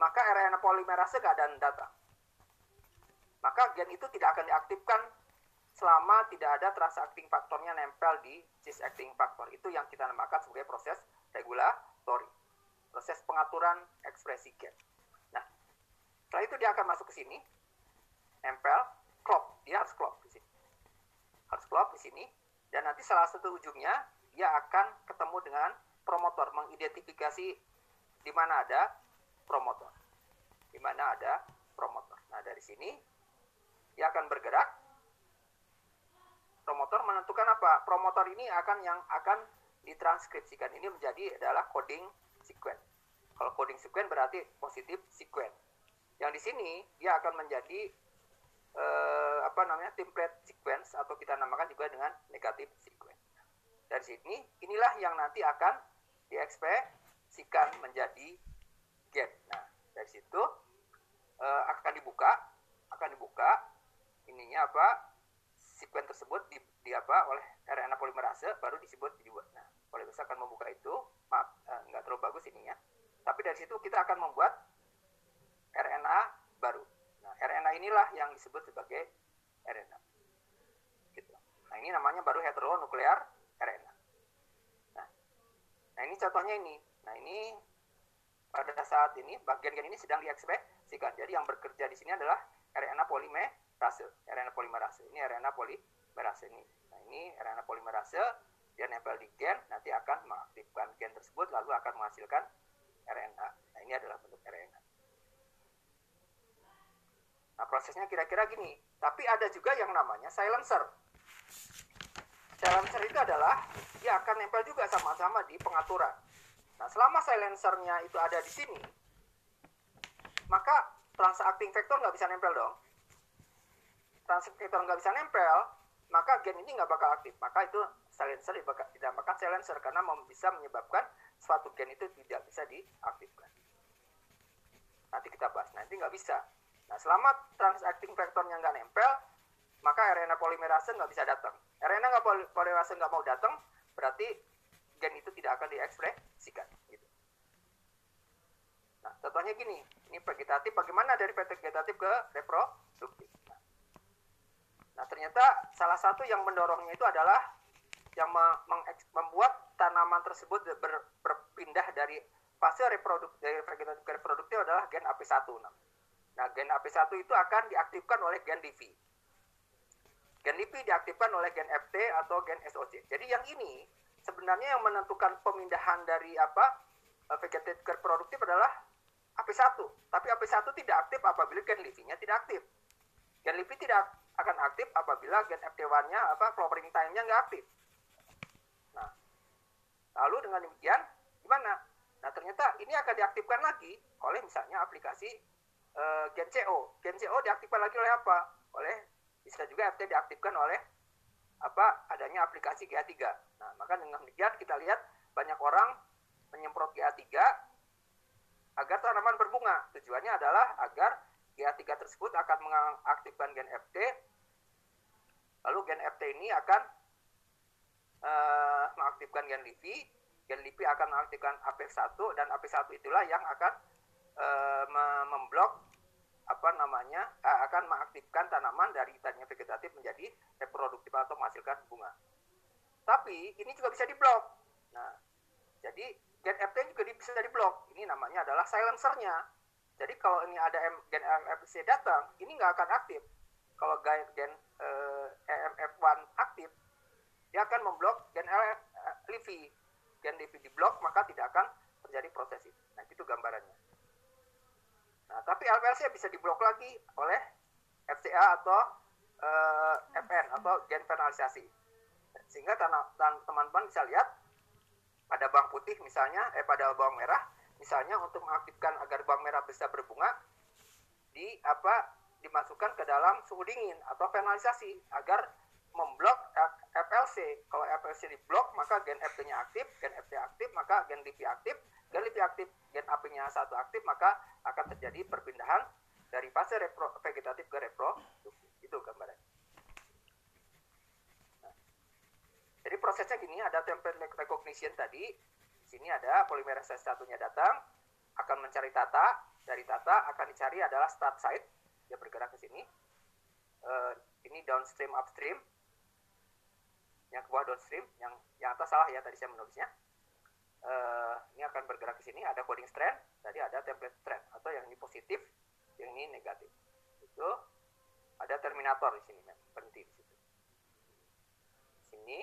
maka RNA polimerase keadaan datang. Maka gen itu tidak akan diaktifkan selama tidak ada transacting faktornya nempel di cis acting factor. Itu yang kita namakan sebagai proses regulatory. Proses pengaturan ekspresi gen. Nah, setelah itu dia akan masuk ke sini, nempel, klop. Dia harus klop di sini. Harus klop di sini. Dan nanti salah satu ujungnya, dia akan ketemu dengan promotor, mengidentifikasi di mana ada promotor. Di mana ada promotor. Nah, dari sini dia akan bergerak promotor menentukan apa? Promotor ini akan yang akan ditranskripsikan ini menjadi adalah coding. Kalau coding sequence berarti positif sequence. Yang di sini dia akan menjadi eh, apa namanya template sequence atau kita namakan juga dengan negatif sequence. Dari sini inilah yang nanti akan diekspresikan menjadi get. Nah, dari situ eh, akan dibuka, akan dibuka ininya apa? sekuen tersebut di, di apa oleh RNA polimerase baru disebut dibuat. Nah, polimerase akan membuka itu, maaf eh, nggak terlalu bagus ininya. Tapi dari situ kita akan membuat RNA baru. Nah, RNA inilah yang disebut sebagai RNA. Gitu. Nah, ini namanya baru heteronuklear RNA. Nah, nah ini contohnya ini. Nah, ini pada saat ini bagian ini sedang diekspresikan. Jadi yang bekerja di sini adalah RNA polimer polimerase, RNA polimerase. Ini RNA polimerase ini. Nah, ini RNA polimerase dia nempel di gen, nanti akan mengaktifkan gen tersebut lalu akan menghasilkan RNA. Nah, ini adalah bentuk RNA. Nah, prosesnya kira-kira gini. Tapi ada juga yang namanya silencer. Silencer itu adalah dia akan nempel juga sama-sama di pengaturan. Nah, selama silencernya itu ada di sini, maka transacting factor nggak bisa nempel dong transkriptor nggak bisa nempel, maka gen ini nggak bakal aktif. Maka itu silencer dinamakan silencer karena bisa menyebabkan suatu gen itu tidak bisa diaktifkan. Nanti kita bahas. Nanti nggak bisa. Nah, selama transacting factornya nggak nempel, maka RNA polimerase nggak bisa datang. RNA nggak poli- polimerase nggak mau datang, berarti gen itu tidak akan diekspresikan. Gitu. Nah, contohnya gini, ini vegetatif, bagaimana dari vegetatif ke reproduktif? Nah, ternyata salah satu yang mendorongnya itu adalah yang membuat tanaman tersebut ber- berpindah dari fase reproduk dari vegetatif ke reproduktif adalah gen AP1. Nah, gen AP1 itu akan diaktifkan oleh gen LIVI. Gen LIVI diaktifkan oleh gen FT atau gen SOC. Jadi yang ini sebenarnya yang menentukan pemindahan dari apa eh, vegetatif ke reproduktif adalah AP1. Tapi AP1 tidak aktif apabila gen LIVI-nya tidak aktif. Gen LIVI tidak akan aktif apabila gen FT1-nya apa flowering time-nya nggak aktif. Lalu dengan demikian gimana? Nah, ternyata ini akan diaktifkan lagi oleh misalnya aplikasi eh, gen CO. Gen CO diaktifkan lagi oleh apa? Oleh bisa juga FT diaktifkan oleh apa adanya aplikasi GA3. Nah, maka dengan demikian kita lihat banyak orang menyemprot GA3 agar tanaman berbunga. Tujuannya adalah agar GA3 tersebut akan mengaktifkan gen FT. Lalu gen FT ini akan eh, mengaktifkan gen LIVI. Gen LIVI akan mengaktifkan AP1 dan AP1 itulah yang akan me- memblok apa namanya eh, akan mengaktifkan tanaman dari tadinya vegetatif menjadi reproduktif atau menghasilkan bunga. Tapi ini juga bisa diblok. Nah, jadi gen FT juga bisa diblok. Ini namanya adalah silencernya. Jadi kalau ini ada M, gen MFC datang, ini nggak akan aktif. Kalau gen, eh, EMF1 aktif, dia akan memblok gen L, eh, LIVI. Gen LIVI diblok, maka tidak akan terjadi proses itu. Nah, itu gambarannya. Nah, tapi LPLC bisa diblok lagi oleh FCA atau eh, FN atau gen penalisasi. Sehingga teman-teman bisa lihat pada bawang putih misalnya, eh pada bawang merah, misalnya untuk mengaktifkan agar bawang merah bisa berbunga, di apa dimasukkan ke dalam suhu dingin atau penalisasi agar memblok F- FLC. Kalau FLC diblok, maka gen FT-nya aktif, gen FT aktif, maka gen LIVI aktif, gen LIVI aktif, gen AP-nya satu aktif, maka akan terjadi perpindahan dari fase repro, vegetatif ke reproduktif. Itu gambarannya. Nah, jadi prosesnya gini, ada template recognition tadi. Di sini ada polimerase satunya datang, akan mencari tata. Dari tata akan dicari adalah start site. Dia bergerak ke sini. Eh, ini downstream upstream. Yang ke bawah downstream, yang yang atas salah ya tadi saya menulisnya. Eh, ini akan bergerak ke sini. Ada coding strand, tadi ada template strand atau yang ini positif, yang ini negatif. Itu ada terminator di sini, berhenti di situ. Sini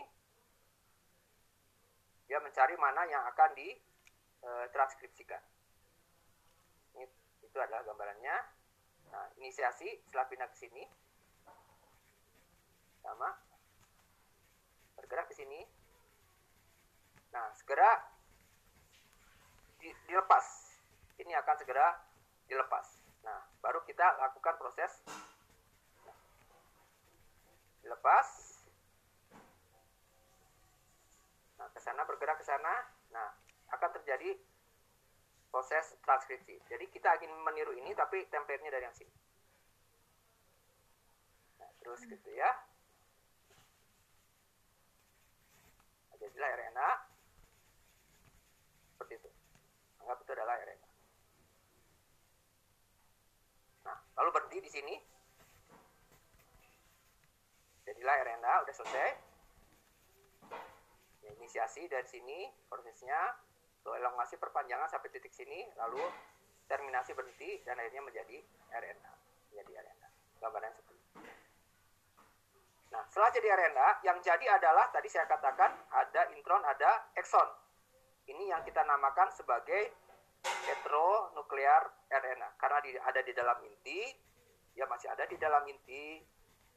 dia mencari mana yang akan ditranskripsikan. Ini itu adalah gambarannya. Nah, inisiasi setelah pindah ke sini sama bergerak ke sini. Nah, segera di- dilepas. Ini akan segera dilepas. Nah, baru kita lakukan proses dilepas. Nah, ke sana bergerak ke sana. Nah, akan terjadi proses transkripsi. Jadi kita ingin meniru ini tapi template-nya dari yang sini. Nah, terus gitu ya. Jadilah RNA. Seperti itu. Anggap itu adalah RNA. Nah, lalu berhenti di sini. Jadilah RNA, udah selesai. Ya, inisiasi dari sini prosesnya elongasi perpanjangan sampai titik sini lalu terminasi berhenti dan akhirnya menjadi RNA menjadi RNA gambaran. Nah setelah jadi RNA yang jadi adalah tadi saya katakan ada intron ada exon ini yang kita namakan sebagai heteronuklear RNA karena di, ada di dalam inti ya masih ada di dalam inti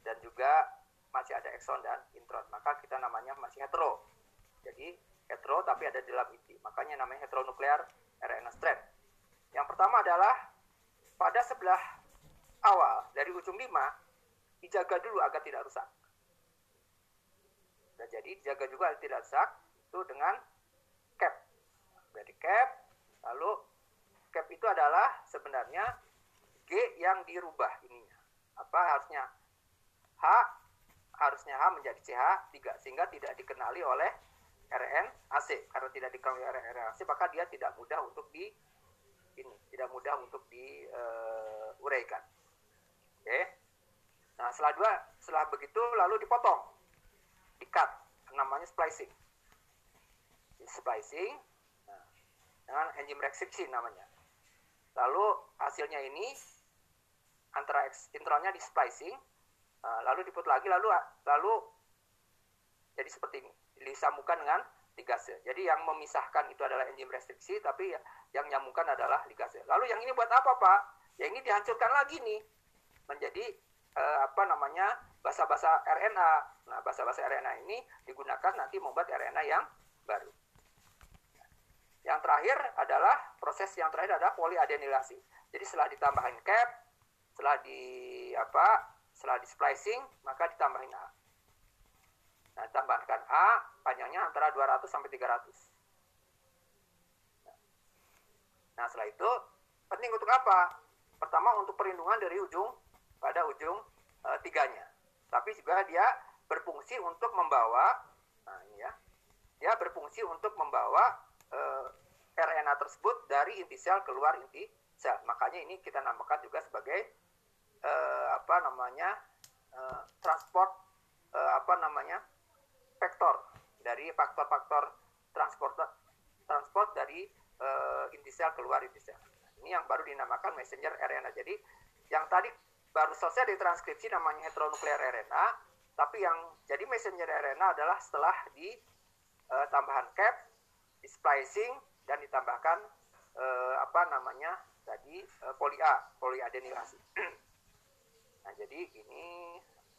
dan juga masih ada exon dan intron maka kita namanya masih hetero jadi hetero tapi ada di dalam inti. Makanya namanya heteronuklear RNA strand. Yang pertama adalah pada sebelah awal dari ujung 5 dijaga dulu agar tidak rusak. Nah, jadi dijaga juga tidak rusak itu dengan cap. Dari cap lalu cap itu adalah sebenarnya G yang dirubah ininya. Apa harusnya H menjadi CH3 sehingga tidak dikenali oleh RNAC. Karena tidak dikenali oleh RNAC maka dia tidak mudah untuk di ini, tidak mudah untuk diuraikan. Oke. Nah, setelah dua, setelah begitu lalu dipotong. Di-cut namanya splicing. Splicing. Nah, dengan enzim restriction namanya. Lalu hasilnya ini antara intronnya di splicing uh, lalu diput lagi lalu lalu jadi seperti ini. Disambungkan dengan ligase. Jadi yang memisahkan itu adalah enzim restriksi tapi yang nyambungkan adalah ligase. Lalu yang ini buat apa pak? Yang ini dihancurkan lagi nih. Menjadi uh, apa namanya basa-basa RNA nah basa-basa RNA ini digunakan nanti membuat RNA yang baru yang terakhir adalah proses yang terakhir adalah poliadenilasi. Jadi setelah ditambahin cap, setelah di apa, setelah di splicing, maka ditambahin A. Nah, tambahkan A, panjangnya antara 200 sampai 300. Nah, setelah itu penting untuk apa? Pertama untuk perlindungan dari ujung pada ujung e, tiganya. Tapi juga dia berfungsi untuk membawa, nah ini ya, dia berfungsi untuk membawa eh, RNA tersebut dari inti sel keluar inti sel. Makanya ini kita namakan juga sebagai uh, apa namanya uh, transport apa namanya vektor dari faktor-faktor transport transport dari uh, inti sel keluar inti sel. Ini yang baru dinamakan messenger RNA. Jadi yang tadi baru selesai ditranskripsi namanya heteronuklear RNA, tapi yang jadi messenger RNA adalah setelah di uh, tambahan cap di splicing dan ditambahkan eh, apa namanya tadi eh, poli A, poliadenilasi. <clears throat> nah, jadi ini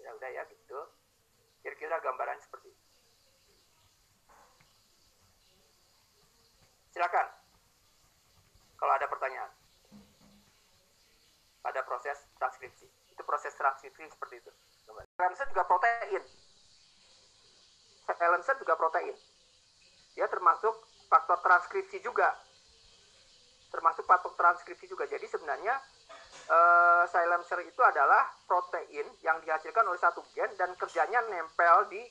ya udah ya gitu. Kira-kira gambaran seperti ini. Silakan. Kalau ada pertanyaan. Pada proses transkripsi. Itu proses transkripsi seperti itu. Silencer juga protein. Silencer juga protein. Dia termasuk faktor transkripsi juga termasuk faktor transkripsi juga jadi sebenarnya uh, silencer itu adalah protein yang dihasilkan oleh satu gen dan kerjanya nempel di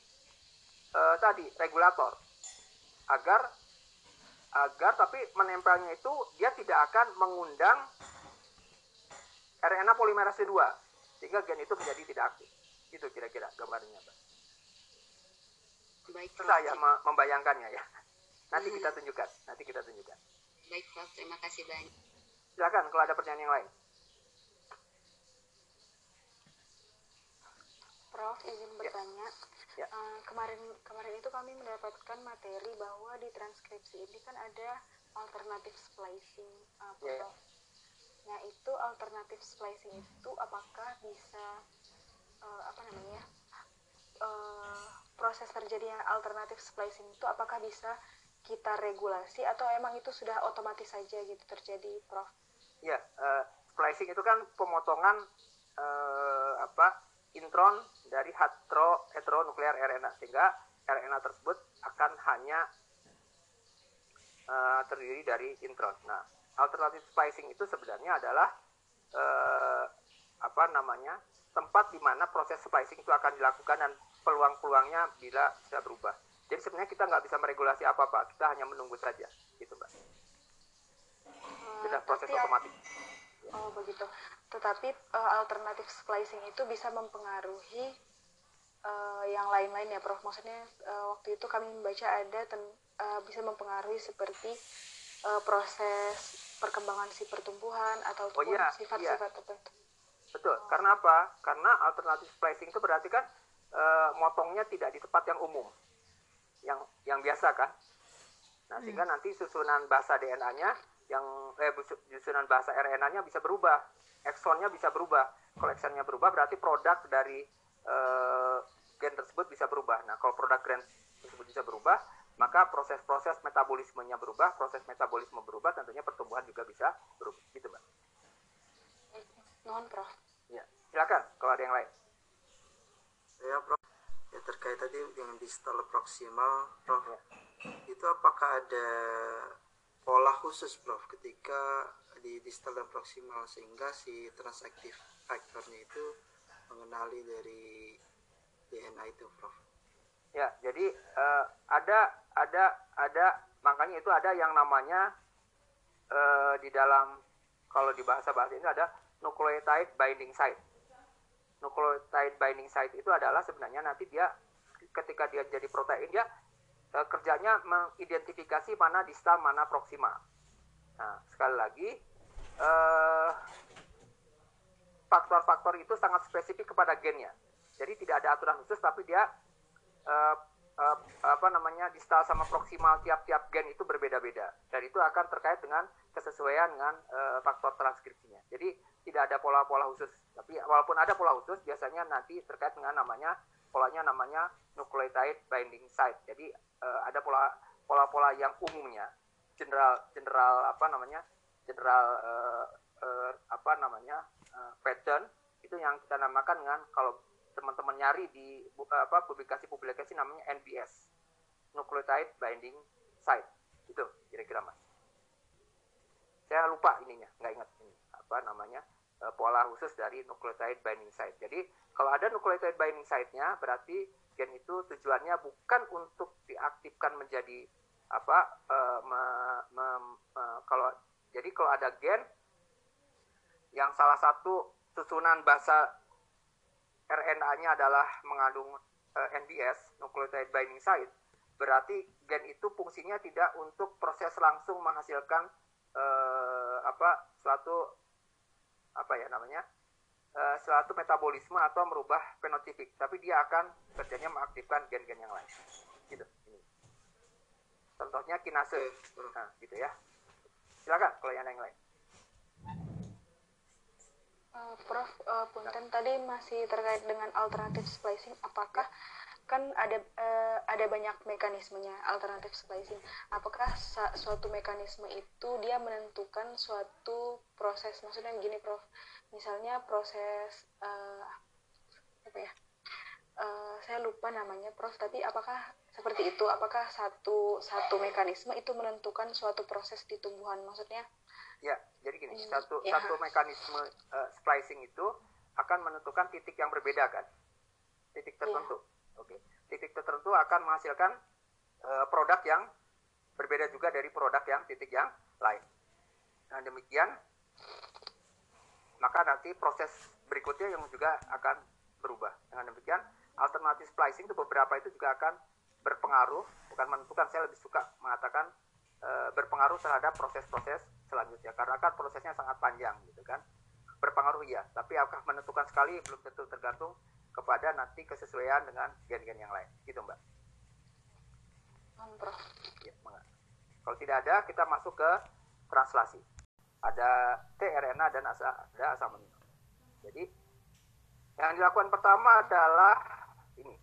uh, tadi regulator agar agar tapi menempelnya itu dia tidak akan mengundang RNA polimerase 2 sehingga gen itu menjadi tidak aktif itu kira-kira gambarnya Pak. Baik, saya membayangkannya ya. Nanti kita tunjukkan. Nanti kita tunjukkan. Baik, Prof. Terima kasih banyak. Silakan kalau ada pertanyaan yang lain. Prof, izin bertanya. Ya. Uh, kemarin kemarin itu kami mendapatkan materi bahwa di transkripsi ini kan ada alternatif splicing, uh, Prof. Ya. Nah, itu alternatif splicing itu apakah bisa uh, apa namanya? Uh, proses terjadinya alternatif splicing itu apakah bisa kita regulasi atau emang itu sudah otomatis saja gitu terjadi, Prof? Ya, uh, splicing itu kan pemotongan uh, apa intron dari hetero heteronuklear RNA sehingga RNA tersebut akan hanya uh, terdiri dari intron. Nah, alternatif splicing itu sebenarnya adalah apa namanya tempat di mana proses splicing itu akan dilakukan dan peluang-peluangnya bila bisa berubah. Jadi sebenarnya kita nggak bisa meregulasi apa-apa, kita hanya menunggu saja, gitu mbak. Sudah proses otomatis. Oh begitu. Tetapi uh, alternatif splicing itu bisa mempengaruhi uh, yang lain-lain ya, Prof. Maksudnya uh, waktu itu kami membaca ada ten, uh, bisa mempengaruhi seperti uh, proses perkembangan si pertumbuhan ataupun oh, iya, sifat-sifat iya. tertentu. Betul. Karena apa? Karena alternatif splicing itu berarti kan uh, motongnya tidak di tempat yang umum yang yang biasa kan. Nah, hmm. sehingga nanti susunan bahasa DNA-nya yang eh susunan bahasa RNA-nya bisa berubah, eksonnya bisa berubah. Kalau eksonnya berubah berarti produk dari eh, gen tersebut bisa berubah. Nah, kalau produk gen tersebut bisa berubah, maka proses-proses metabolismenya berubah, proses metabolisme berubah, tentunya pertumbuhan juga bisa berubah. Gitu, Mbak. Mohon, Prof. Ya, silakan kalau ada yang lain. Ya, Prof ya terkait tadi dengan distal proximal prof ya. itu apakah ada pola khusus prof ketika di distal dan proximal sehingga si transaktif faktornya itu mengenali dari DNA itu, Prof. Ya, jadi uh, ada ada ada makanya itu ada yang namanya uh, di dalam kalau di bahasa bahasa ini ada nucleotide binding site. Nucleotide binding site itu adalah sebenarnya nanti dia ketika dia jadi protein dia uh, kerjanya mengidentifikasi mana distal mana proksimal. Nah, sekali lagi faktor-faktor uh, itu sangat spesifik kepada gennya. Jadi tidak ada aturan khusus tapi dia uh, uh, apa namanya distal sama proksimal tiap-tiap gen itu berbeda-beda dan itu akan terkait dengan kesesuaian dengan uh, faktor transkripsinya. Jadi tidak ada pola-pola khusus. Tapi walaupun ada pola khusus biasanya nanti terkait dengan namanya polanya namanya nucleotide binding site. Jadi uh, ada pola pola-pola yang umumnya. General general apa namanya? General uh, uh, apa namanya? Uh, pattern itu yang kita namakan dengan kalau teman-teman nyari di apa publikasi-publikasi namanya NBS nucleotide binding site. Itu kira-kira mas. Saya lupa ininya nggak ingat ini apa namanya. uh, pola khusus dari nucleotide binding site. Jadi kalau ada nucleotide binding site-nya berarti gen itu tujuannya bukan untuk diaktifkan menjadi apa uh, me, me, me, kalau jadi kalau ada gen yang salah satu susunan bahasa RNA-nya adalah mengandung uh, eh, NBS, nucleotide binding site, berarti gen itu fungsinya tidak untuk proses langsung menghasilkan uh, apa suatu apa ya namanya uh, suatu metabolisme atau merubah fenotipik, tapi dia akan kerjanya mengaktifkan gen-gen yang lain. Gitu. Ini. Contohnya kinase, nah, gitu ya. Silakan kalau yang lain. Uh, Prof, uh, punten tadi masih terkait dengan alternatif splicing. Apakah kan ada uh, ada banyak mekanismenya alternatif splicing. Apakah suatu mekanisme itu dia menentukan suatu proses? Maksudnya gini, Prof. Misalnya proses uh, apa ya? Uh, saya lupa namanya, Prof. Tapi apakah seperti itu? Apakah satu satu mekanisme itu menentukan suatu proses di tumbuhan? Maksudnya Ya, jadi gini, hmm, satu ya. satu mekanisme uh, splicing itu akan menentukan titik yang berbeda kan, titik iya. tertentu. Ya. Oke, titik tertentu akan menghasilkan uh, produk yang berbeda juga dari produk yang titik yang lain. Nah demikian, maka nanti proses berikutnya yang juga akan berubah. Dengan demikian, alternatif splicing itu beberapa itu juga akan berpengaruh, bukan menentukan. Saya lebih suka mengatakan e, berpengaruh terhadap proses-proses selanjutnya karena kan prosesnya sangat panjang gitu kan berpengaruh ya tapi apakah menentukan sekali belum tentu tergantung kepada nanti kesesuaian dengan gen-gen yang lain. Gitu mbak. Ya, kalau tidak ada kita masuk ke translasi. Ada tRNA dan asa, ada asam amino jadi yang dilakukan pertama adalah ini.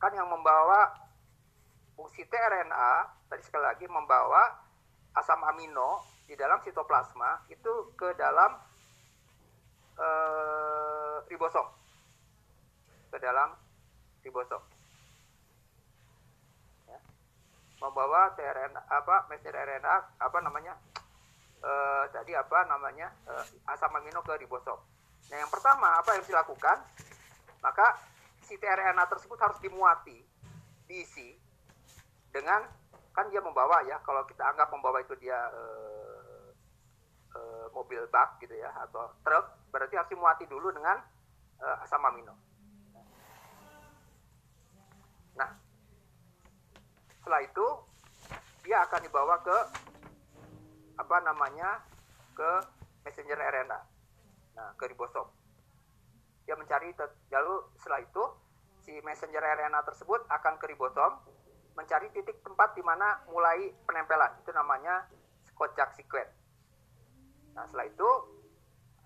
Kan yang membawa fungsi tRNA tadi sekali lagi membawa asam amino di dalam sitoplasma itu ke dalam uh, ribosom ke dalam ribosom ya. membawa tRNA apa messenger RNA apa namanya uh, tadi apa namanya uh, asam amino ke ribosom nah yang pertama apa yang dilakukan maka si tRNA tersebut harus dimuati diisi dengan kan dia membawa ya kalau kita anggap membawa itu dia uh, uh, mobil bak gitu ya atau truk berarti harus dimuati dulu dengan uh, asam amino. Setelah itu dia akan dibawa ke apa namanya ke messenger RNA, nah ke ribosom. Dia mencari lalu setelah itu si messenger RNA tersebut akan ke ribosom mencari titik tempat di mana mulai penempelan itu namanya kocak sequence Nah, setelah itu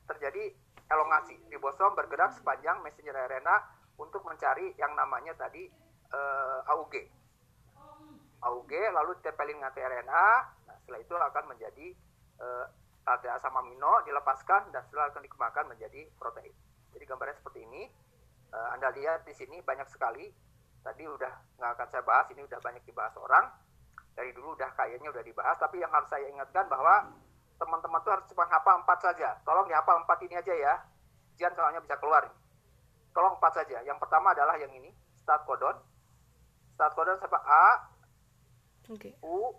terjadi elongasi. Ribosom bergerak sepanjang messenger RNA untuk mencari yang namanya tadi uh, AUG. AUG lalu ditempelin dengan tRNA. Nah, setelah itu akan menjadi uh, ada asam amino dilepaskan dan setelah akan dikembangkan menjadi protein. Jadi gambarnya seperti ini. Uh, anda lihat di sini banyak sekali. Tadi udah nggak akan saya bahas, ini udah banyak dibahas orang. Dari dulu udah kayaknya udah dibahas, tapi yang harus saya ingatkan bahwa teman-teman tuh harus cuma hafal empat saja. Tolong dihafal empat ini aja ya. Ujian soalnya bisa keluar. tolong empat saja. Yang pertama adalah yang ini, start codon. Start codon siapa? A, Oke. U,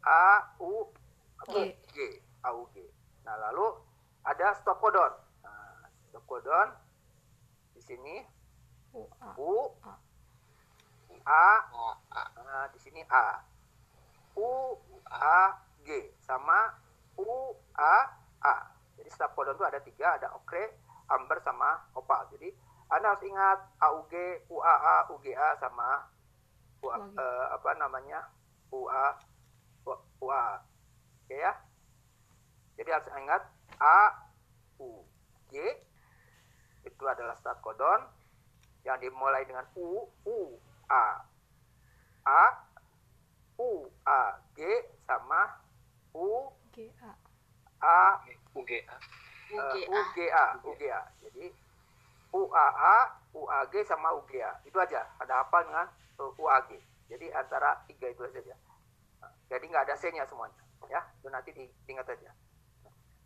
A, U? G. G, A, U, G. Nah, lalu ada stop codon. Nah, stop codon di sini U A. U, A. A, nah, di sini A. U, A, G sama U, A, A. Jadi stop codon itu ada tiga, ada okre, amber sama opal. Jadi Anda harus ingat AUG, UAA, UGA sama UA, UAG. eh, apa namanya UA, UA. Oke ya. Jadi harus ingat A, U, G itu adalah start codon yang dimulai dengan U, U, A, A, U, A, G sama U, G A. A, UGA eh, UGA. UGA, UGA. Jadi UAA, UAG sama UGA. Itu aja. Ada apa dengan uh, UAG. Jadi antara tiga itu saja. Nah, Jadi nggak ada C-nya semuanya. Ya, itu nanti di- diingat aja.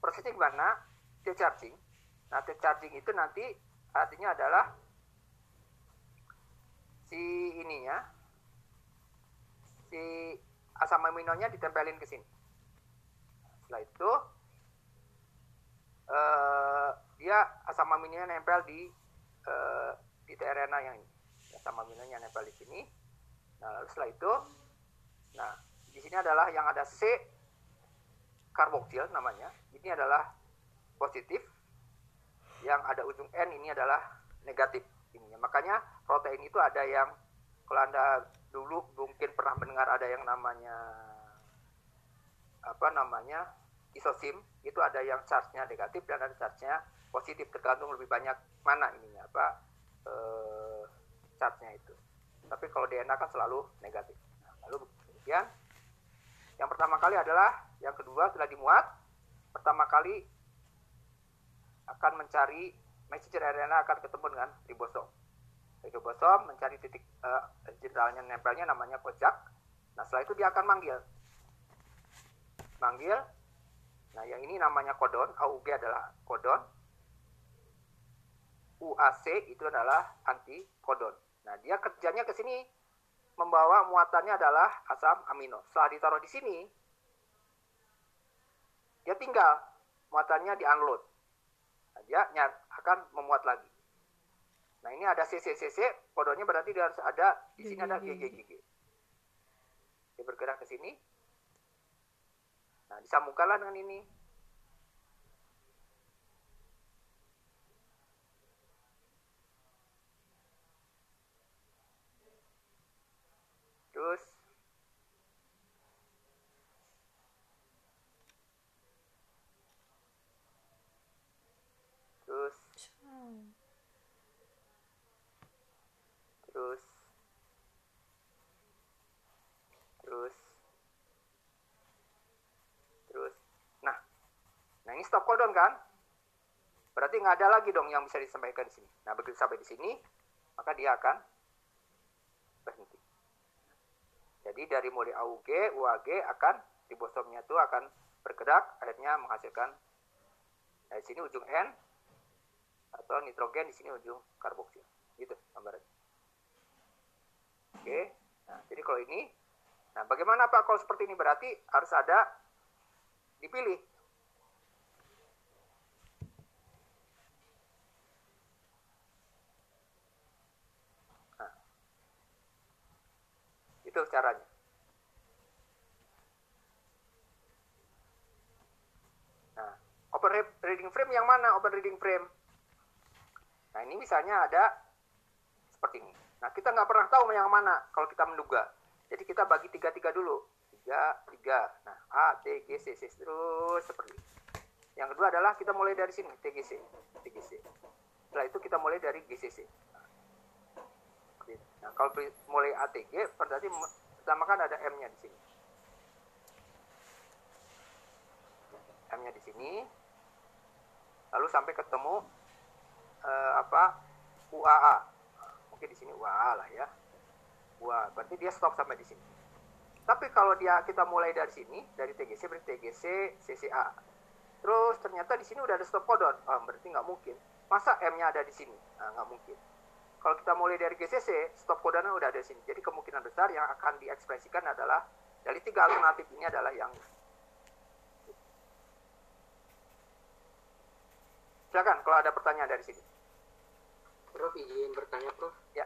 Prosesnya gimana? T-charging. Nah, T-charging itu nanti artinya adalah si ininya, si asam aminonya ditempelin ke sini. Setelah itu eh, dia asam aminonya nempel di eh, di tRNA yang ini. Asam aminonya nempel di sini. Nah, lalu setelah itu, nah di sini adalah yang ada C karboksil namanya. Ini adalah positif. Yang ada ujung N ini adalah negatif ininya. Makanya protein itu ada yang kalau anda dulu mungkin pernah mendengar ada yang namanya apa namanya isosim itu ada yang charge-nya negatif dan ada charge-nya positif tergantung lebih banyak mana ininya apa eh, charge-nya itu. Tapi kalau DNA kan selalu negatif. Nah, lalu kemudian yang pertama kali adalah yang kedua setelah dimuat pertama kali akan mencari messenger RNA akan ketemu dengan ribosom. Ribosom mencari titik jenderalnya nempelnya namanya kojak. Nah setelah itu dia akan manggil manggil. Nah, yang ini namanya kodon, AUG adalah kodon. UAC itu adalah anti kodon. Nah, dia kerjanya ke sini membawa muatannya adalah asam amino. Setelah ditaruh di sini, dia tinggal muatannya di unload. Nah, dia akan memuat lagi. Nah, ini ada CCCC, kodonnya berarti dia harus ada di sini ada GGGG. Dia bergerak ke sini, Nah, disambungkanlah dengan ini. Terus? Terus? Terus? Terus? Terus? Nah nah ini stop codon kan? Berarti nggak ada lagi dong yang bisa disampaikan di sini. Nah begitu sampai di sini maka dia akan berhenti jadi dari mulai AUG UAG akan ribosomnya itu akan bergerak akhirnya menghasilkan nah, di sini ujung N atau nitrogen di sini ujung karboksil. Gitu gambarannya. Oke nah jadi kalau ini nah bagaimana pak kalau seperti ini? Berarti harus ada dipilih. Itu caranya. Nah, open re- reading frame yang mana? Open reading frame. Nah, ini misalnya ada seperti ini. Nah, kita nggak pernah tahu yang mana kalau kita menduga. Jadi kita bagi tiga-tiga dulu. Tiga, tiga. Nah, A, T, G, C, C, terus seperti ini. Yang kedua adalah kita mulai dari sini, TGC. TGC. Setelah itu kita mulai dari GCC. Nah, kalau mulai ATG, berarti pertama kan ada M-nya di sini. M-nya di sini. Lalu sampai ketemu eh, apa UAA. Mungkin di sini UAA lah ya. UAA. Berarti dia stop sampai di sini. Tapi kalau dia kita mulai dari sini, dari TGC berarti TGC, CCA. Terus ternyata di sini udah ada stop codon. Ah, berarti nggak mungkin. masa M-nya ada di sini? Nah, nggak mungkin. Kalau kita mulai dari GCC, stop codanya udah ada di sini. Jadi kemungkinan besar yang akan diekspresikan adalah dari tiga alternatif ini adalah yang silakan kalau ada pertanyaan dari sini. Prof izin bertanya Prof. Ya.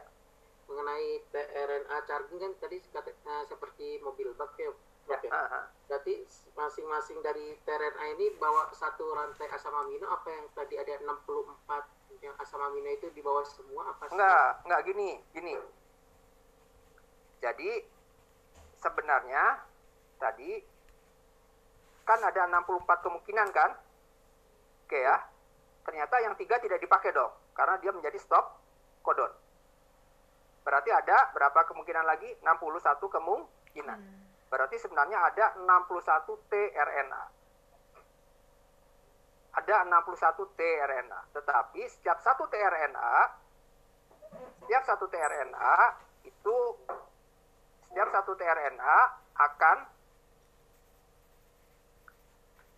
Mengenai tRNA charging kan tadi kata, eh, seperti mobil bak ya Prof ya. Berarti masing-masing dari tRNA ini bawa satu rantai asam amino apa yang tadi ada 64 yang asam amino itu di bawah semua apa sih? Enggak, enggak gini, gini. Jadi sebenarnya tadi kan ada 64 kemungkinan kan? Oke ya. Ternyata yang tiga tidak dipakai dong, karena dia menjadi stop codon. Berarti ada berapa kemungkinan lagi? 61 kemungkinan. Berarti sebenarnya ada 61 tRNA. Ada 61 tRNA. Tetapi setiap satu tRNA, setiap satu tRNA itu setiap satu tRNA akan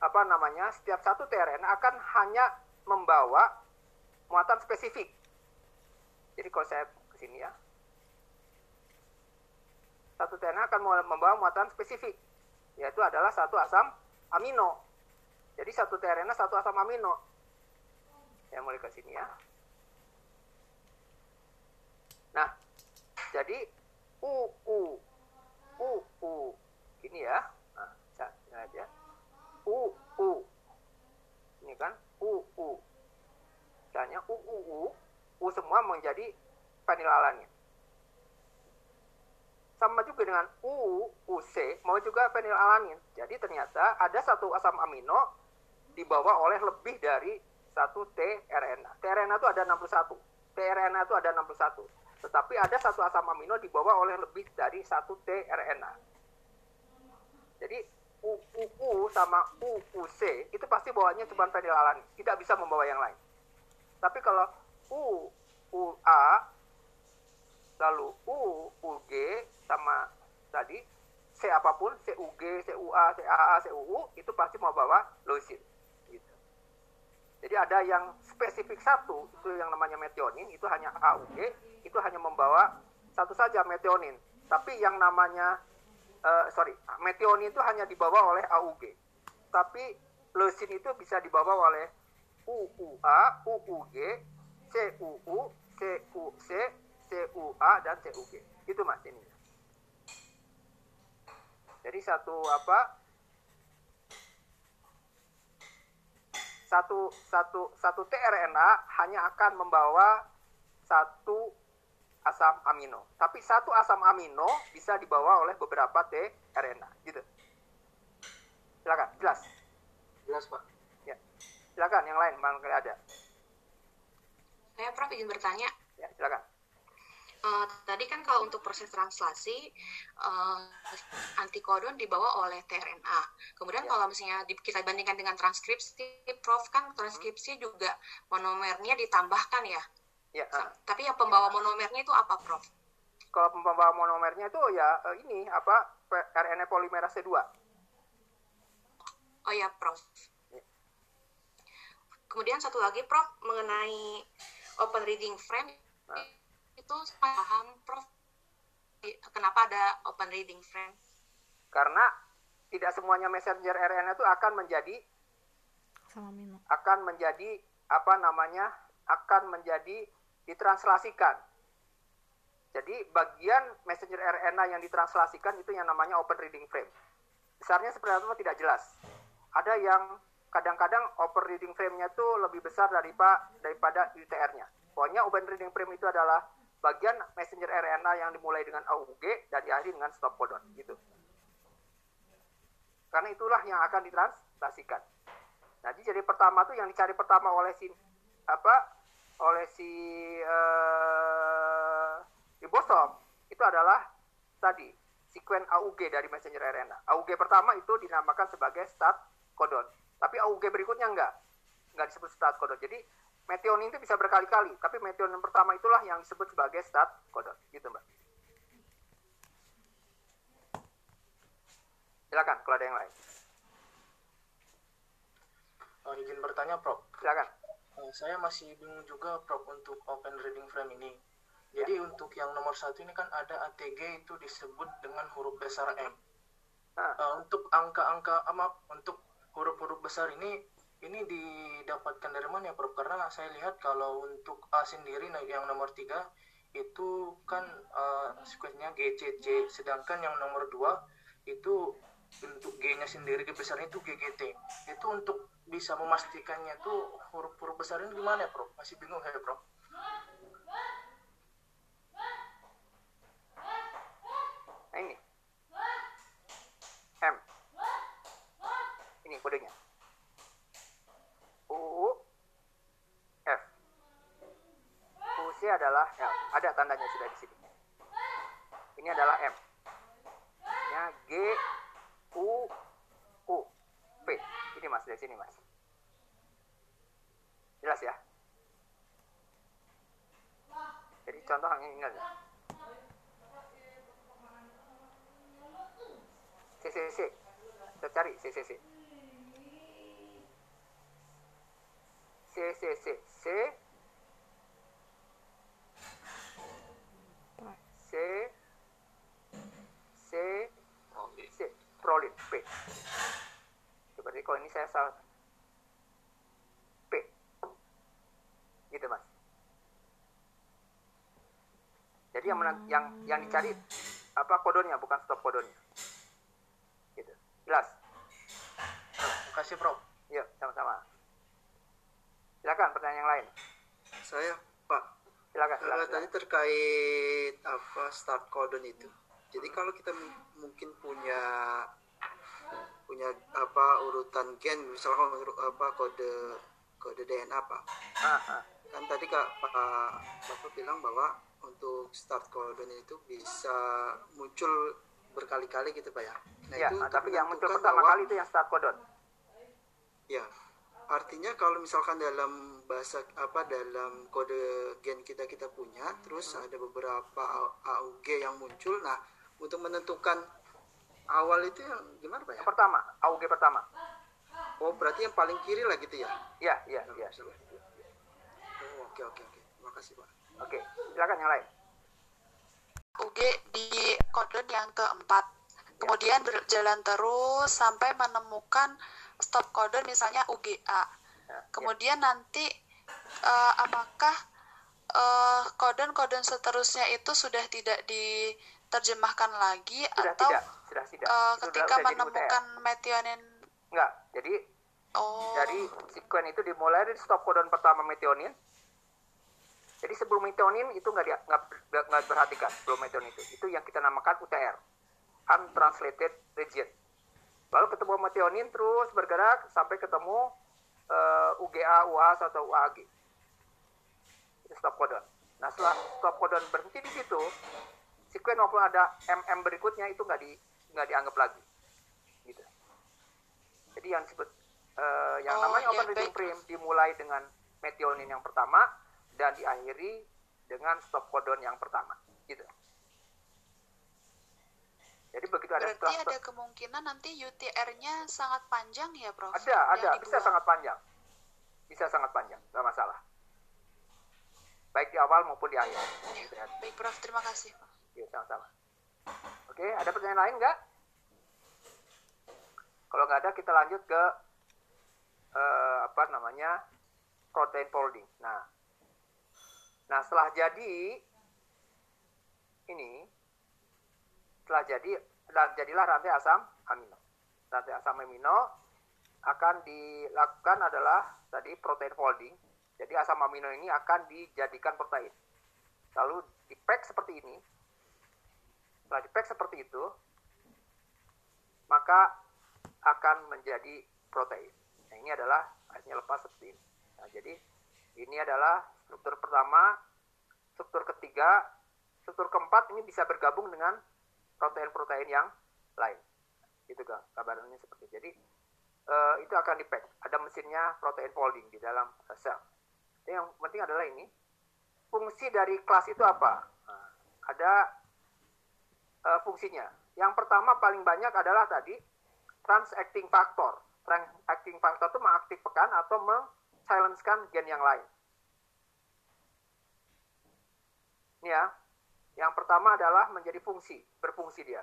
apa namanya? Setiap satu tRNA akan hanya membawa muatan spesifik. Jadi kalau saya ke sini ya. Satu tRNA akan membawa muatan spesifik, yaitu adalah satu asam amino. Jadi satu tRNA satu asam amino. Saya mulai ke sini ya. Nah, jadi U U U U ini ya. Nah, aja. U U. Ini kan U U. Misalnya U U semua menjadi fenilalanin. Sama juga dengan U, UC, mau juga fenilalanin. Jadi ternyata ada satu asam amino dibawa oleh lebih dari satu tRNA. tRNA itu ada 61. tRNA itu ada 61. Tetapi ada satu asam amino dibawa oleh lebih dari satu tRNA. Jadi UUU sama UUC itu pasti bawanya cuma fenilalanin, tidak bisa membawa yang lain. Tapi kalau UUA lalu UUG sama tadi C apa pun, CUG, CUA, CAA, CUU itu pasti mau bawa leucin. Jadi ada yang spesifik satu, itu yang namanya metionin, itu hanya AUG, itu hanya membawa satu saja metionin. Tapi yang namanya, uh, sorry, metionin itu hanya dibawa oleh AUG. Tapi leucin itu bisa dibawa oleh UUA, UUG, CUU, CUC, CUA, dan CUG. Itu mas ini. Jadi satu apa? Satu satu satu tRNA hanya akan membawa satu asam amino. Tapi satu asam amino bisa dibawa oleh beberapa tRNA, gitu. Silakan, jelas. Jelas Pak. Ya. Silakan yang lain, Bang ada. Saya Prof izin bertanya, Ya, silakan. Eh, tadi kan kalau untuk proses translasi uh, antikodon dibawa oleh tRNA. Kemudian Ya. kalau misalnya di- kita bandingkan dengan transkripsi, Prof kan transkripsi juga monomernya ditambahkan ya. Ya, ah. Tapi yang pembawa monomernya itu apa, Prof? kalau pembawa monomernya itu ya ini apa RNA polimerase 2. Oh ya, Prof. Ya. Kemudian satu lagi, Prof, mengenai open reading frame Nah. Itu paham, Prof. Kenapa ada open reading frame? Karena tidak semuanya messenger RNA itu akan menjadi akan menjadi apa namanya akan menjadi ditranslasikan. Jadi bagian messenger RNA yang ditranslasikan itu yang namanya open reading frame. Besarnya seperti apa tidak jelas. Ada yang kadang-kadang open reading frame-nya itu lebih besar daripada daripada UTR-nya. Pokoknya open reading frame itu adalah bagian messenger RNA yang dimulai dengan AUG dan diakhiri dengan stop codon gitu. Karena itulah yang akan ditranslasikan. Nah, jadi pertama tuh yang dicari pertama oleh si apa oleh si eh, ribosom itu adalah tadi sekuen AUG dari messenger RNA. AUG pertama itu dinamakan sebagai start codon. Tapi AUG berikutnya enggak. Enggak disebut start codon. Jadi metionin itu bisa berkali-kali, tapi metionin pertama itulah yang disebut sebagai start codon. Gitu, Mbak. Silakan kalau ada yang lain. Eh, izin bertanya, Prof. Silakan. Eh, saya masih bingung juga Prof untuk open reading frame ini. Jadi Ya. untuk yang nomor satu ini kan ada ATG itu disebut dengan huruf besar M. Eh, untuk angka-angka ah, maaf untuk huruf-huruf besar ini ini didapatkan dari mana ya Prof? Karena saya lihat kalau untuk A sendiri nah, yang nomor tiga itu kan uh, sequence-nya GCC, sedangkan yang nomor dua itu untuk G-nya sendiri G besarnya itu GGT. Itu untuk bisa memastikannya tuh huruf-huruf besar ini gimana ya Prof? Masih bingung saya Prof. Nah ini. M. Ini kodenya. U F. UC adalah L. Ada tandanya sudah di sini. Ini adalah M. Ya, G U U P. Ini Mas dari sini Mas. Jelas ya? Jadi contoh hanya ini aja. CCC. Kita cari CCC. CCC. C. C. C. C. Prolin. P. Berarti kalau ini saya salah. P. Gitu mas. Jadi yang menang, yang yang dicari apa kodenya bukan stop kodenya. Gitu. Jelas? Terima kasih Prof. Yuk, sama-sama. Silakan pertanyaan yang lain. Saya Pak Silakan, eh, silakan. tadi terkait apa start codon itu. Jadi kalau kita mungkin punya punya apa urutan gen misalnya uru- apa kode kode DNA apa Ah, ah. kan tadi kak Pak Bapak bilang bahwa untuk start codon itu bisa muncul berkali-kali gitu Pak ya. Nah Ya, itu ah, tapi yang muncul pertama bahwa- kali itu yang start codon. Ya, artinya kalau misalkan dalam bahasa apa dalam kode gen kita kita punya, terus ada beberapa AUG yang muncul. Nah, untuk menentukan awal itu yang gimana pak ya? Yang pertama, AUG pertama. Oh, berarti yang paling kiri lah gitu ya? Ya, ya, ya. Oh, oke oke oke. Terima kasih pak. Oke, silakan yang lain. UG di kodon yang keempat. Kemudian berjalan terus sampai menemukan stop kodon misalnya UGA. Ya, Kemudian nanti eh, apakah eh, kodon-kodon seterusnya itu sudah tidak diterjemahkan lagi Sudah atau tidak, sudah tidak. udah- ketika udah jadi menemukan metionin. Enggak, jadi oh dari sekuen itu dimulai dari stop codon pertama metionin. Jadi sebelum metionin itu nggak nggak diperhatikan sebelum metionin itu. Itu yang kita namakan UTR, untranslated region. Lalu ketemu metionin terus bergerak sampai ketemu eh, UGA, UAS atau UAG. Stop codon. Nah setelah stop codon berhenti di situ, sekuen maupun ada MM berikutnya itu nggak di nggak dianggap lagi. Gitu. Jadi yang disebut eh, yang Oh, namanya ya, open reading frame dimulai dengan metionin yang pertama dan diakhiri dengan stop codon yang pertama. Gitu. Jadi begitu ada berarti ada kemungkinan nanti UTR-nya sangat panjang ya Prof? ada ada bisa dibuang. sangat panjang, bisa sangat panjang, nggak masalah. Baik di awal maupun di akhir. Ya. Baik Prof, terima kasih. Yuk, sama-sama. Oke, ada pertanyaan lain nggak? Kalau nggak ada, kita lanjut ke eh, apa namanya protein folding. Nah, nah setelah jadi ini, setelah jadi dan jadilah rantai asam amino. Rantai asam amino akan dilakukan adalah tadi protein folding. Jadi asam amino ini akan dijadikan protein. Lalu di pack seperti ini, setelah di pack seperti itu, maka akan menjadi protein. Nah, ini adalah akhirnya lepas seperti ini. Nah, jadi ini adalah struktur pertama, struktur ketiga, struktur keempat ini bisa bergabung dengan protein-protein yang lain. Itu kabarnya seperti itu. Jadi eh, itu akan di pack. Ada mesinnya protein folding di dalam eh, sel. Jadi yang penting adalah ini fungsi dari kelas itu apa? Nah, ada eh, fungsinya. Yang pertama paling banyak adalah tadi transacting factor. Transacting factor itu mengaktifkan atau silencekan gen yang lain. Ini ya, yang pertama adalah menjadi fungsi, berfungsi dia.